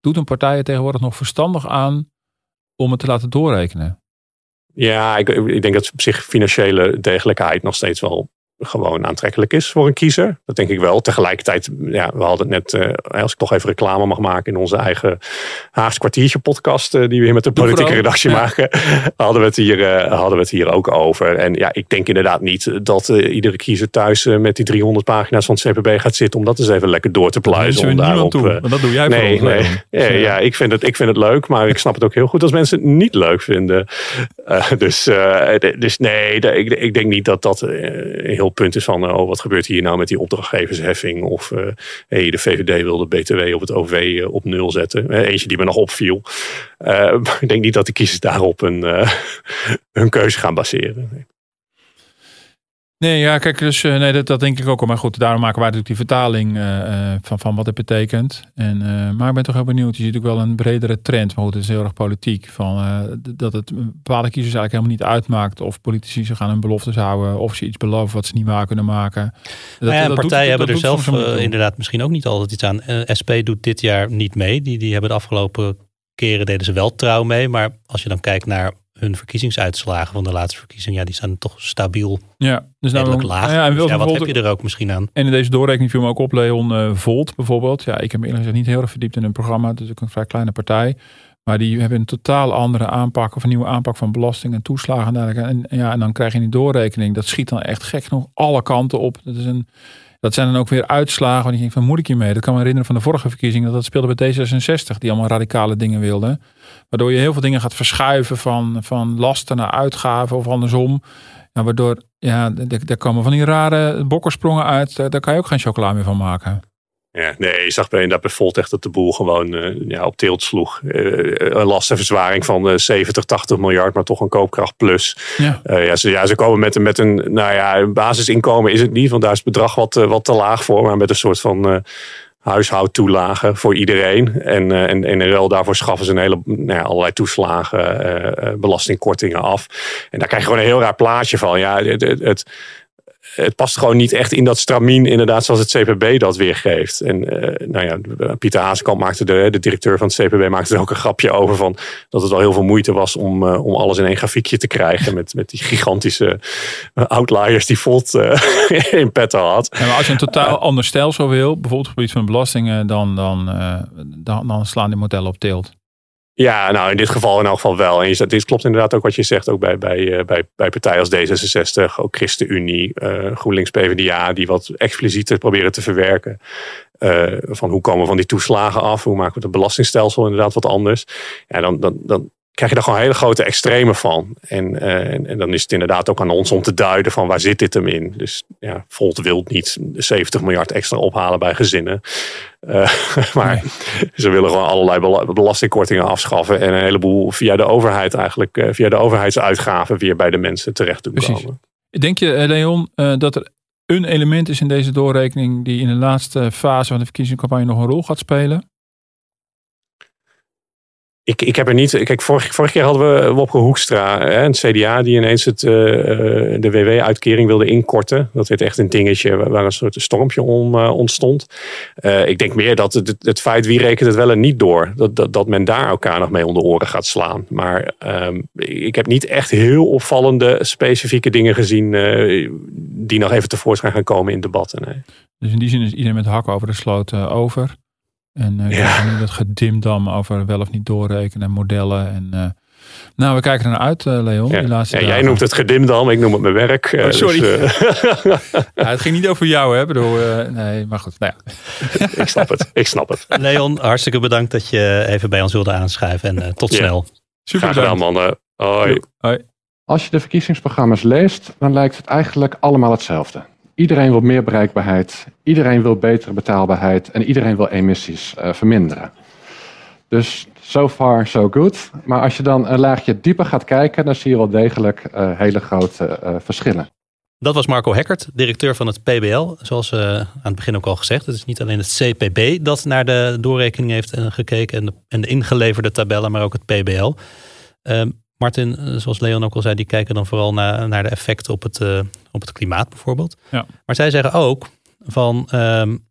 doet een partij er tegenwoordig nog verstandig aan om het te laten doorrekenen? Ja, ik, ik, denk dat op zich financiële degelijkheid nog steeds wel gewoon aantrekkelijk is voor een kiezer. Dat denk ik wel. Tegelijkertijd, ja, we hadden het net, uh, als ik toch even reclame mag maken in onze eigen Haagse kwartiertje podcast, uh, die we hier met de politieke redactie maken, [LAUGHS] hadden, we het hier, uh, hadden we het hier ook over. En ja, ik denk inderdaad niet dat iedere kiezer thuis met die 300 pagina's van het CPB gaat zitten om dat eens even lekker door te pluizen. Dat, daarop, toe, dat doe jij nee, nee. Ja, ja, ik, vind het, ik vind het leuk, maar ik snap het ook heel goed als mensen het niet leuk vinden. dus, dus nee, ik, ik denk niet dat dat heel punt is van, oh, wat gebeurt hier nou met die opdrachtgeversheffing? Of uh, de VVD wilde BTW op het OV uh, op nul zetten. Eentje die me nog opviel. [LAUGHS] ik denk niet dat de kiezers daarop een, [LAUGHS] hun keuze gaan baseren. Nee, ja, kijk, dus uh, nee, dat, dat denk ik ook al. Maar goed, daarom maken wij natuurlijk die vertaling uh, van, van wat het betekent. En, uh, maar ik ben toch heel benieuwd. Je ziet ook wel een bredere trend. Maar goed, het is heel erg politiek. Van, dat het bepaalde kiezers eigenlijk helemaal niet uitmaakt. Of politici zich aan hun beloftes houden. Of ze iets beloven wat ze niet waar kunnen maken. Dat, ja, partijen hebben er zelf inderdaad misschien ook niet altijd iets aan. SP doet dit jaar niet mee. Die, die hebben de afgelopen keren deden ze wel trouw mee. Maar als je dan kijkt naar hun verkiezingsuitslagen van de laatste verkiezing, ja, die staan toch stabiel. Ja, dus nou, laag. Ja, en dus ja, wat heb je er ook misschien aan? En in deze doorrekening viel me ook op Leon uh, Volt bijvoorbeeld. Ja, ik heb eerlijk gezegd niet heel erg verdiept in hun programma. Het is ook een vrij kleine partij. Maar die hebben een totaal andere aanpak of een nieuwe aanpak van belasting en toeslagen. En, dergelijke. en, ja, en dan krijg je die doorrekening. Dat schiet dan echt gek genoeg alle kanten op. Dat is een dat zijn dan ook weer uitslagen. Want je denkt van moet ik hiermee? Dat kan me herinneren van de vorige verkiezingen. Dat dat speelde bij D66. Die allemaal radicale dingen wilden. Waardoor je heel veel dingen gaat verschuiven van, van lasten naar uitgaven of andersom. Ja, waardoor, ja, daar komen van die rare bokkersprongen uit. Daar, daar kan je ook geen chocola meer van maken. Ja, nee, je zag bij, inderdaad bij Voltecht dat de boel gewoon uh, ja, op tilt sloeg. Uh, een lastenverzwaring van uh, 70, 80 miljard, maar toch een koopkracht plus. Ja. ja, ze, ja, ze komen met, met een, nou ja, een basisinkomen is het niet, want daar is het bedrag wat, wat te laag voor. Maar met een soort van huishoudtoelagen voor iedereen. En, uh, en, en in ruil daarvoor schaffen ze een hele, nou ja, allerlei toeslagen, belastingkortingen af. En daar krijg je gewoon een heel raar plaatje van. Ja, het past gewoon niet echt in dat stramien, inderdaad, zoals het CPB dat weergeeft. En uh, nou ja, Pieter Hazekamp maakte de, de directeur van het CPB, maakte er ook een grapje over van dat het wel heel veel moeite was om, uh, om alles in één grafiekje te krijgen met, met die gigantische uh, outliers die Volt [LAUGHS] in petto had. Ja, maar als je een totaal ander stelsel wil, bijvoorbeeld op het gebied van belastingen, dan, dan, dan, dan slaan die modellen op teelt. Ja, nou in dit geval in elk geval wel. En dit klopt inderdaad ook wat je zegt, ook bij, bij, bij, bij partijen als D66, ook ChristenUnie, uh, GroenLinks, PvdA, die wat explicieter proberen te verwerken. Uh, van hoe komen we van die toeslagen af? Hoe maken we het belastingstelsel inderdaad wat anders? Ja, dan, dan, dan, krijg je daar gewoon hele grote extremen van. En, uh, en, en, dan is het inderdaad ook aan ons om te duiden van waar zit dit hem in. Dus ja, Volt wil niet 70 miljard extra ophalen bij gezinnen. Uh, [LAUGHS] maar ze willen gewoon allerlei belastingkortingen afschaffen. En een heleboel via de overheid eigenlijk, uh, via de overheidsuitgaven weer bij de mensen terecht doen Precies. komen. Denk je, Leon, dat er een element is in deze doorrekening die in de laatste fase van de verkiezingscampagne nog een rol gaat spelen? Ik, ik heb er niet. Kijk, vorige, vorige keer hadden we Wopke Hoekstra, hè, een CDA, die ineens het, uh, de WW-uitkering wilde inkorten. Dat werd echt een dingetje waar een soort stormpje om ontstond. Ik denk meer dat het, het, feit wie rekent het wel en niet door, dat, dat, men daar elkaar nog mee om de oren gaat slaan. Maar um, ik heb niet echt heel opvallende specifieke dingen gezien die nog even tevoorschijn gaan komen in debatten. Dus in die zin is iedereen met hakken over de sloot over. En uh, ja. nu dat gedimdam over wel of niet doorrekenen en modellen. En, uh, nou, we kijken er naar uit, uh, Leon. Ja. Die laatste ja, jij noemt het gedimdam, ik noem het mijn werk. Oh, sorry. Dus, [LAUGHS] ja, het ging niet over jou, hè? Bedoel, nee, maar goed. Nou ja. [LAUGHS] ik snap het, ik snap het. Leon, hartstikke bedankt dat je even bij ons wilde aanschuiven. En tot snel. Super Graag gedaan, mannen. Hoi. Hoi. Als je de verkiezingsprogramma's leest, dan lijkt het eigenlijk allemaal hetzelfde. Iedereen wil meer bereikbaarheid, iedereen wil betere betaalbaarheid en iedereen wil emissies uh, verminderen. Dus so far so good. Maar als je dan een laagje dieper gaat kijken, dan zie je wel degelijk uh, hele grote uh, verschillen. Dat was Marco Hekkert, directeur van het PBL. Zoals uh, aan het begin ook al gezegd. Het is niet alleen het CPB dat naar de doorrekening heeft gekeken en de, en de ingeleverde tabellen, maar ook het PBL. Ehm, Martin, eh, zoals Leon ook al zei, die kijken dan vooral naar, naar de effecten op het, uh, op het klimaat bijvoorbeeld. Ja. Maar zij zeggen ook van um,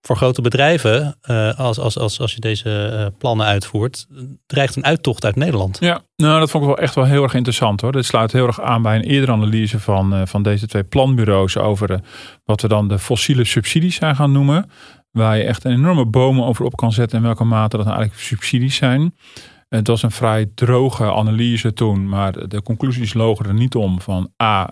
voor grote bedrijven, uh, als, als, als, als je deze uh, plannen uitvoert, dreigt een uittocht uit Nederland. Ja, nou dat vond ik wel echt wel heel erg interessant hoor. Dit sluit heel erg aan bij een eerdere analyse van, van deze twee planbureaus over wat we dan de fossiele subsidies zijn gaan noemen. Waar je echt een enorme bomen over op kan zetten en welke mate dat nou eigenlijk subsidies zijn. Het was een vrij droge analyse toen, maar de conclusies logen er niet om van A,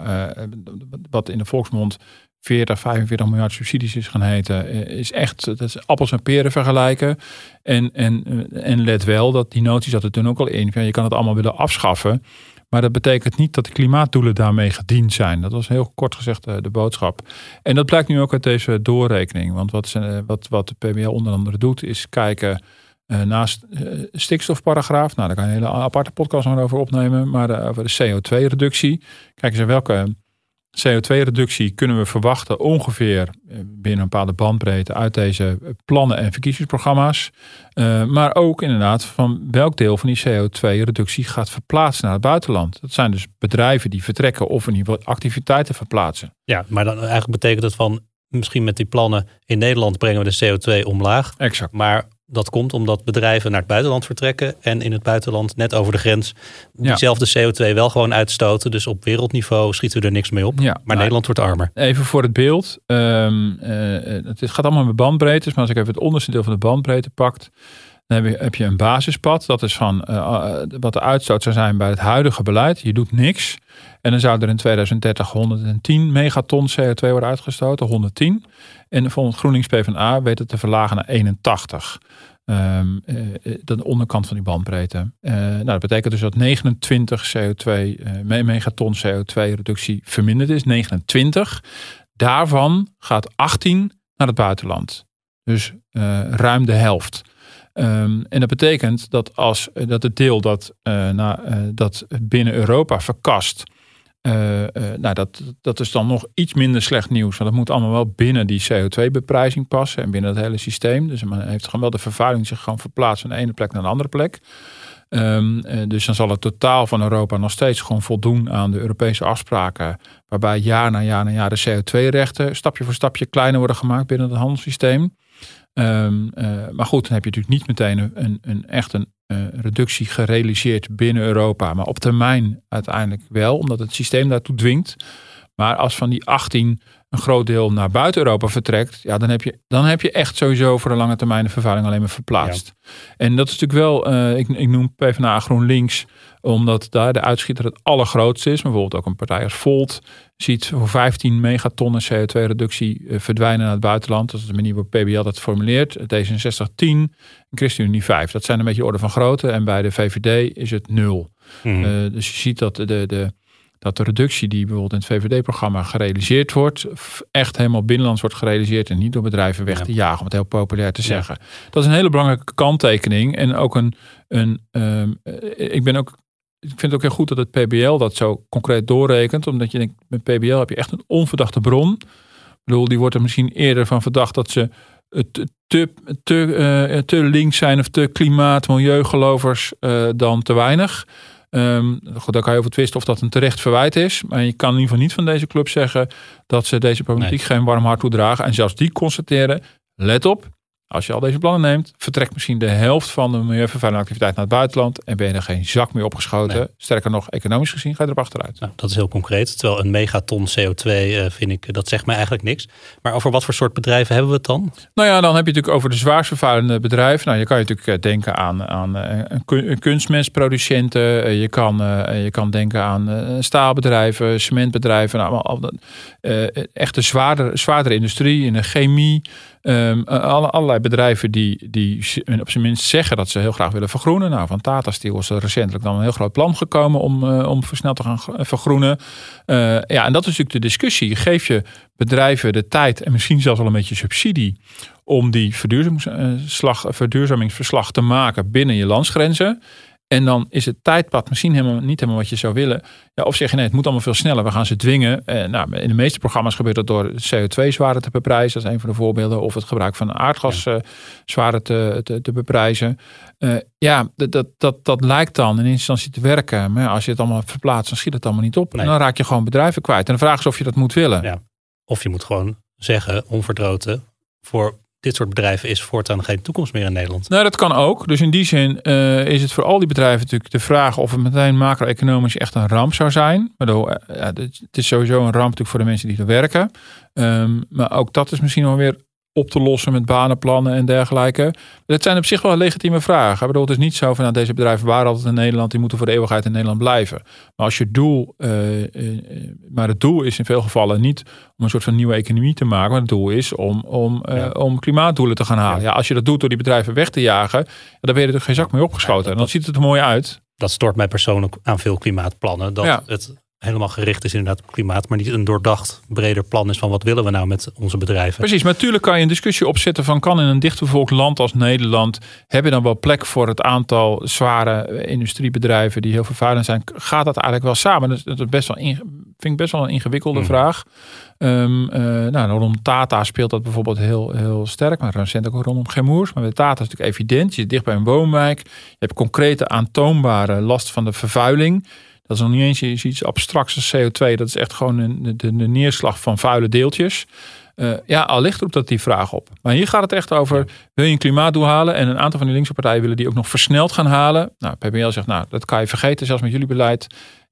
wat in de volksmond 40, 45 miljard subsidies is gaan heten, eh, is echt dat appels en peren vergelijken. En, en, eh, en let wel dat die noties dat er toen ook al in. Je kan het allemaal willen afschaffen. Maar dat betekent niet dat de klimaatdoelen daarmee gediend zijn. Dat was heel kort gezegd eh, de boodschap. En dat blijkt nu ook uit deze doorrekening. Want wat, wat, wat de PBL onder andere doet, is kijken naast stikstofparagraaf. Nou, daar kan je een hele aparte podcast over opnemen. Maar over de CO2-reductie. Kijken ze welke CO2-reductie kunnen we verwachten ongeveer eh, binnen een bepaalde bandbreedte uit deze plannen en verkiezingsprogramma's. Uh, maar ook inderdaad van welk deel van die CO2-reductie gaat verplaatsen naar het buitenland. Dat zijn dus bedrijven die vertrekken of in ieder geval activiteiten verplaatsen. Ja, maar dan eigenlijk betekent het van misschien met die plannen in Nederland brengen we de CO2 omlaag. Exact. Maar dat komt omdat bedrijven naar het buitenland vertrekken en in het buitenland net over de grens diezelfde CO2 wel gewoon uitstoten. Dus op wereldniveau schieten we er niks mee op. Ja, maar Nederland wordt armer. Even voor het beeld. Um, uh, het gaat allemaal met bandbreedtes, maar als ik even het onderste deel van de bandbreedte pakt, dan heb je, een basispad. Dat is van uh, wat de uitstoot zou zijn bij het huidige beleid. Je doet niks. En dan zou er in 2030 110 megaton CO2 worden uitgestoten. 110. En volgens GroenLinks PvdA weet het te verlagen naar 81. Um, uh, de onderkant van die bandbreedte. Nou, dat betekent dus dat 29 CO2, uh, megaton CO2 reductie verminderd is. 29. Daarvan gaat 18 naar het buitenland. Dus ruim de helft. Um, en dat betekent dat als dat het deel dat, na, dat binnen Europa verkast uh, uh, nou, dat, dat is dan nog iets minder slecht nieuws. Want dat moet allemaal wel binnen die CO2-beprijzing passen en binnen het hele systeem. Dus men heeft gewoon wel de vervuiling zich gewoon verplaatst van de ene plek naar de andere plek. Uh, dus dan zal het totaal van Europa nog steeds gewoon voldoen aan de Europese afspraken. Waarbij jaar na jaar na jaar de CO2-rechten stapje voor stapje kleiner worden gemaakt binnen het handelssysteem. Um, maar goed, dan heb je natuurlijk niet meteen een, een echt een uh, reductie gerealiseerd binnen Europa. Maar op termijn uiteindelijk wel, omdat het systeem daartoe dwingt. Maar als van die 18 een groot deel naar buiten Europa vertrekt, ja, dan heb je, dan heb je echt sowieso voor de lange termijn de vervuiling alleen maar verplaatst. En dat is natuurlijk wel, uh, ik, ik noem PvdA GroenLinks, omdat daar de uitschieter het allergrootste is. Bijvoorbeeld ook een partij als Volt ziet voor 15 megatonnen CO2-reductie uh, verdwijnen naar het buitenland. Dat is de manier waarop PBL dat formuleert. D66 10, ChristenUnie 5. Dat zijn een beetje orde van grootte. En bij de VVD is het nul. Mm. Uh, dus je ziet dat de, de, dat de reductie die bijvoorbeeld in het VVD-programma gerealiseerd wordt, echt helemaal binnenlands wordt gerealiseerd en niet door bedrijven weg te jagen, om het heel populair te zeggen. Dat is een hele belangrijke kanttekening en ook een, een um, ik ben ook ik vind het ook heel goed dat het PBL dat zo concreet doorrekent. Omdat je denkt, met PBL heb je echt een onverdachte bron. Ik bedoel, die wordt er misschien eerder van verdacht dat ze te, te, te, uh, te links zijn of te klimaat, milieugelovers uh, dan te weinig. Um, goed, daar kan je over twisten of dat een terecht verwijt is. Maar je kan in ieder geval niet van deze club zeggen dat ze deze problematiek nee. geen warm hart toedragen. En zelfs die constateren, let op, als je al deze plannen neemt, vertrekt misschien de helft van de milieuvervuilende activiteit naar het buitenland en ben je er geen zak meer opgeschoten. Nee. Sterker nog, economisch gezien ga je erop achteruit. Nou, dat is heel concreet. Terwijl een megaton CO2 uh, vind ik, dat zegt mij eigenlijk niks. Maar over wat voor soort bedrijven hebben we het dan? Nou ja, dan heb je natuurlijk over de zwaarst vervuilende bedrijven. Nou, je kan je natuurlijk denken aan, aan uh, kunstmestproducenten. Uh, je, kan, je kan denken aan staalbedrijven, cementbedrijven. Nou, al, echte zwaardere, zwaardere industrie in de chemie. Um, alle, allerlei bedrijven die, die op zijn minst zeggen dat ze heel graag willen vergroenen. Nou, van Tata Steel is er recentelijk dan een heel groot plan gekomen om, uh, om versneld te gaan vergroenen. Uh, ja, en dat is natuurlijk de discussie. Geef je bedrijven de tijd en misschien zelfs wel een beetje subsidie om die verduurzamingsverslag te maken binnen je landsgrenzen. En dan is het tijdpad misschien helemaal, niet helemaal wat je zou willen. Ja, of zeg je nee, het moet allemaal veel sneller. We gaan ze dwingen. Eh, nou, in de meeste programma's gebeurt dat door CO2 zwaarder te beprijzen. Dat is een van de voorbeelden. Of het gebruik van aardgas ja. uh, zwaarder te, te, te beprijzen. Uh, ja, dat, dat, dat, dat lijkt dan in instantie te werken. Maar ja, als je het allemaal verplaatst, dan schiet het allemaal niet op. Nee. En dan raak je gewoon bedrijven kwijt. En de vraag is of je dat moet willen. Ja. Of je moet gewoon zeggen, onverdroten, voor dit soort bedrijven is voortaan geen toekomst meer in Nederland. Nou, dat kan ook. Dus in die zin uh, is het voor al die bedrijven natuurlijk de vraag of het meteen macro-economisch echt een ramp zou zijn. Waardoor, uh, ja, het is sowieso een ramp natuurlijk voor de mensen die er werken. Um, maar ook dat is misschien wel weer op te lossen met banenplannen en dergelijke. Dat zijn op zich wel legitieme vragen. Ik bedoel, het is niet zo van nou, deze bedrijven waren altijd in Nederland, die moeten voor de eeuwigheid in Nederland blijven. Maar als je doel, uh, uh, maar het doel is in veel gevallen niet om een soort van nieuwe economie te maken, maar het doel is om, om, uh, ja. om klimaatdoelen te gaan halen. Ja. ja. als je dat doet door die bedrijven weg te jagen, dan ben je er geen zak mee opgeschoten. en dan ziet het er mooi uit. Dat stort mij persoonlijk aan veel klimaatplannen. Dat het helemaal gericht is inderdaad op klimaat, maar niet een doordacht breder plan is van wat willen we nou met onze bedrijven. Precies, maar natuurlijk kan je een discussie opzetten van kan in een dichtbevolkt land als Nederland, heb je dan wel plek voor het aantal zware industriebedrijven die heel vervuilend zijn? Gaat dat eigenlijk wel samen? Dat is best wel vind ik best wel een ingewikkelde mm. vraag. Um, uh, nou, rondom Tata speelt dat bijvoorbeeld heel, heel sterk, maar recent ook rondom Gemoers. Maar bij Tata is natuurlijk evident, je zit dicht bij een woonwijk, je hebt concrete aantoonbare last van de vervuiling. Dat is nog niet eens iets abstracts als CO2. Dat is echt gewoon de, de, de neerslag van vuile deeltjes. Uh, ja, allicht roept dat die vraag op. Maar hier gaat het echt over, wil je een klimaatdoel halen? En een aantal van die linkse partijen willen die ook nog versneld gaan halen. Nou, PBL zegt, nou, dat kan je vergeten, zelfs met jullie beleid.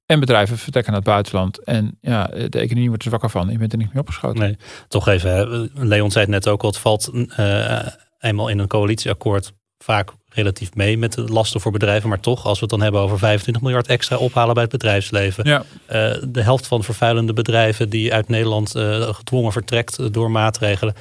En bedrijven vertrekken naar het buitenland. En ja, de economie wordt er zwakker van. Je bent er niet meer opgeschoten. Nee, toch even. Leon zei het net ook al. Het valt uh, eenmaal in een coalitieakkoord vaak relatief mee met de lasten voor bedrijven. Maar toch, als we het dan hebben over 25 miljard extra ophalen bij het bedrijfsleven. Ja. Uh, de helft van vervuilende bedrijven die uit Nederland uh, gedwongen vertrekt door maatregelen.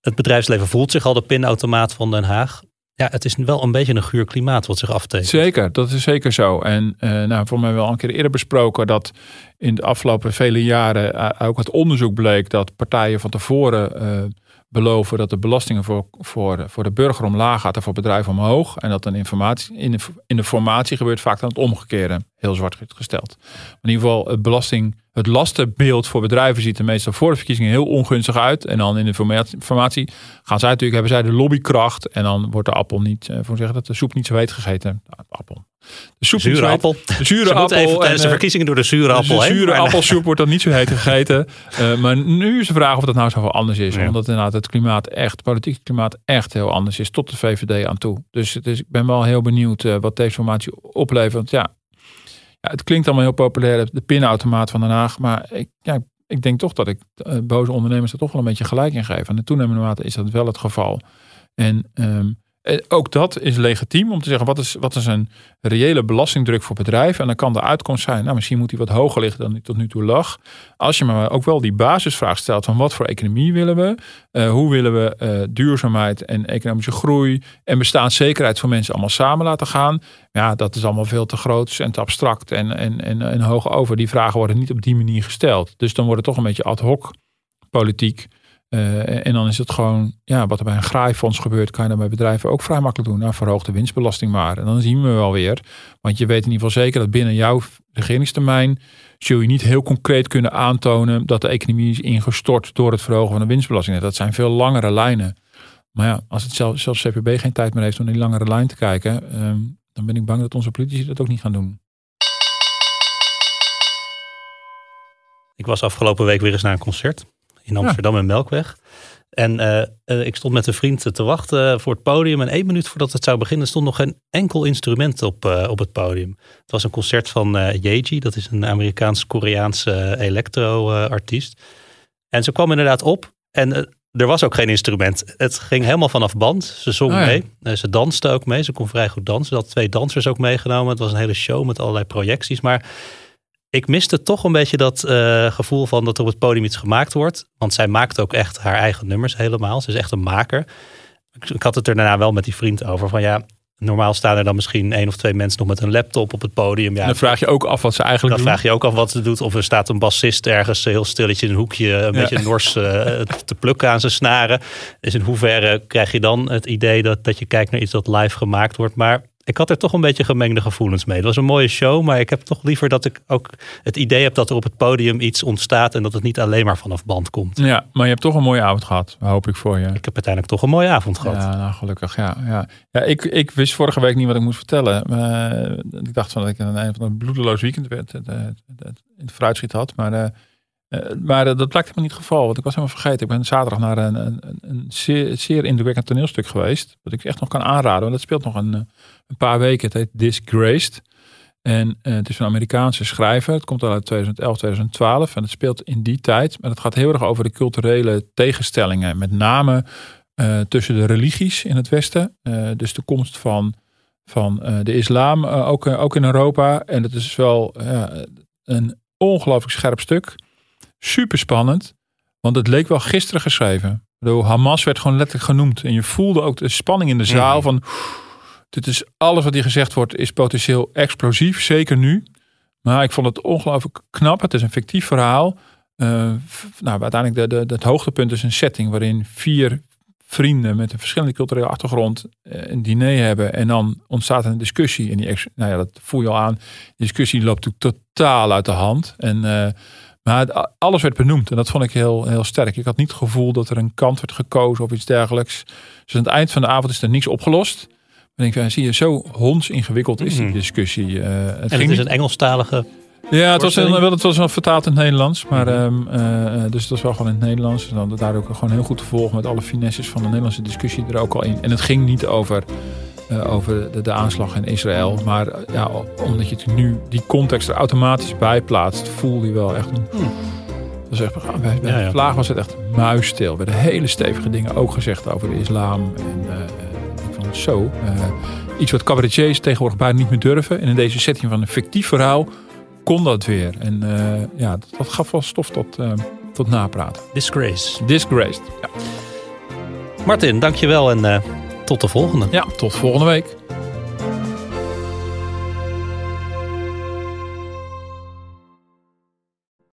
Het bedrijfsleven voelt zich al de pinautomaat van Den Haag. Ja, het is wel een beetje een guur klimaat wat zich aftekent. Zeker, dat is zeker zo. En uh, nou, voor mij wel een keer eerder besproken dat in de afgelopen vele jaren ook het onderzoek bleek dat partijen van tevoren beloven dat de belastingen voor, voor, voor de burger omlaag gaat en voor bedrijven omhoog. En dat dan informatie, in, de, in de formatie gebeurt vaak dan het omgekeerde. Heel zwart gesteld. In ieder geval, het belasting, het lastenbeeld voor bedrijven ziet er meestal voor de verkiezingen heel ongunstig uit. En dan in de formatie gaan zij natuurlijk, hebben zij de lobbykracht. En dan wordt de appel niet, eh, voor zeggen dat de soep niet zo heet gegeten. Nou, appel. De zure appel. De zure appel. Even tijdens de eh, verkiezingen door de zure appel De zure appelsoep wordt dan niet zo heet gegeten. Uh, [LAUGHS] maar nu is de vraag of dat nou zoveel anders is. Ja. Omdat inderdaad het klimaat echt, het politieke klimaat echt heel anders is. Tot de VVD aan toe. Dus, dus ik ben wel heel benieuwd uh, wat deze formatie oplevert. Want ja, ja, het klinkt allemaal heel populair. De pinautomaat van Den Haag. Maar ik, ja, ik denk toch dat ik boze ondernemers er toch wel een beetje gelijk in geef. En in toenemende mate is dat wel het geval. En um, eh, ook dat is legitiem om te zeggen, wat is, wat is een reële belastingdruk voor bedrijven? En dan kan de uitkomst zijn, nou misschien moet die wat hoger liggen dan die tot nu toe lag. Als je maar ook wel die basisvraag stelt van wat voor economie willen we? Uh, hoe willen we uh, duurzaamheid en economische groei en bestaanszekerheid voor mensen allemaal samen laten gaan? Ja, dat is allemaal veel te groot en te abstract en, en, en, en hoog over. Die vragen worden niet op die manier gesteld. Dus dan wordt het toch een beetje ad hoc politiek. Uh, en dan is het gewoon, ja, wat er bij een graaifonds gebeurt, kan je dan bij bedrijven ook vrij makkelijk doen. Nou, verhoog de winstbelasting maar. En dan zien we wel weer. Want je weet in ieder geval zeker dat binnen jouw regeringstermijn zul je niet heel concreet kunnen aantonen dat de economie is ingestort door het verhogen van de winstbelasting. Dat zijn veel langere lijnen. Maar ja, als het zelf, zelfs CPB geen tijd meer heeft om die langere lijn te kijken, uh, dan ben ik bang dat onze politici dat ook niet gaan doen. Ik was afgelopen week weer eens naar een concert in Amsterdam en Melkweg. En uh, uh, ik stond met een vriend te wachten voor het podium. En één minuut voordat het zou beginnen stond nog geen enkel instrument op, uh, op het podium. Het was een concert van Yeji. Dat is een Amerikaans-Koreaanse electro-artiest. en ze kwam inderdaad op. En er was ook geen instrument. Het ging helemaal vanaf band. Ze zong oh, ja. mee. Ze danste ook mee. Ze kon vrij goed dansen. Ze had twee dansers ook meegenomen. Het was een hele show met allerlei projecties. Maar ik miste toch een beetje dat uh, gevoel van dat er op het podium iets gemaakt wordt. Want zij maakt ook echt haar eigen nummers helemaal. Ze is echt een maker. Ik, had het er daarna wel met die vriend over. Van ja, normaal staan er dan misschien één of twee mensen nog met een laptop op het podium. Ja, dan vraag je ook af wat ze eigenlijk dan doen. Dan vraag je ook af wat ze doet. Of er staat een bassist ergens heel stilletjes in een hoekje een ja. beetje nors uh, te plukken aan zijn snaren. Dus in hoeverre krijg je dan het idee dat, dat je kijkt naar iets dat live gemaakt wordt. Maar ik had er toch een beetje gemengde gevoelens mee. Het was een mooie show, maar ik heb toch liever dat ik ook het idee heb dat er op het podium iets ontstaat en dat het niet alleen maar vanaf band komt. Ja, maar je hebt toch een mooie avond gehad, hoop ik voor je. Ik heb uiteindelijk toch een mooie avond gehad. Ja, nou, gelukkig. Ja, ja. ja ik, ik wist vorige week niet wat ik moest vertellen. Uh, ik dacht van dat ik een, een van een bloedeloos weekend werd, uh, in het fruitschiet had. Maar uh, Uh, maar uh, dat blijkt helemaal niet het geval. Want ik was helemaal vergeten. Ik ben zaterdag naar een, een, een zeer, zeer indrukwekkend toneelstuk geweest. Wat ik echt nog kan aanraden. Want dat speelt nog een, een paar weken. Het heet Disgraced. En het is een Amerikaanse schrijver. Het komt al uit 2011, 2012. En het speelt in die tijd. Maar het gaat heel erg over de culturele tegenstellingen. Met name tussen de religies in het Westen. dus de komst van, van de islam ook, ook in Europa. En het is wel een ongelooflijk scherp stuk. Super spannend. Want het leek wel gisteren geschreven. Bedoel, Hamas werd gewoon letterlijk genoemd. En je voelde ook de spanning in de zaal mhm. van... Dit is alles wat hier gezegd wordt is potentieel explosief. Zeker nu. Maar ik vond het ongelooflijk knap. Het is een fictief verhaal. Uh, nou, uiteindelijk de, de, het hoogtepunt is een setting waarin vier vrienden met een verschillende culturele achtergrond eh, een diner hebben. En dan ontstaat een discussie. En die, nou ja, dat voel je al aan. De discussie loopt totaal uit de hand. En, uh, maar alles werd benoemd. En dat vond ik heel, heel sterk. Ik had niet het gevoel dat er een kant werd gekozen of iets dergelijks. Dus aan het eind van de avond is er niks opgelost. Maar ik zie je, zo honds ingewikkeld is die mhm. discussie. Uh, het en het is een Engelstalige ja, het was, een, wel, het was wel vertaald in het Nederlands. Maar, um, uh, dus het was wel gewoon in het Nederlands. En dan daar ook gewoon heel goed te volgen met alle finesses van de Nederlandse discussie er ook al in. En het ging niet over, uh, over de, de, aanslag in Israël. Maar ja, omdat je het nu die context er automatisch bij plaatst, voelde je wel echt een... Hmm. Dat was echt, bij, bij ja, Vlaag was het echt muisstil. Er werden hele stevige dingen ook gezegd over de islam. En uh, ik vond het zo. iets wat cabaretiers tegenwoordig bijna niet meer durven. En in deze setting van een fictief verhaal kon dat weer. En ja, dat, gaf wel stof tot, tot napraten. Disgrace. Disgraced, ja. Martin, dankjewel en tot de volgende. Ja, tot volgende week.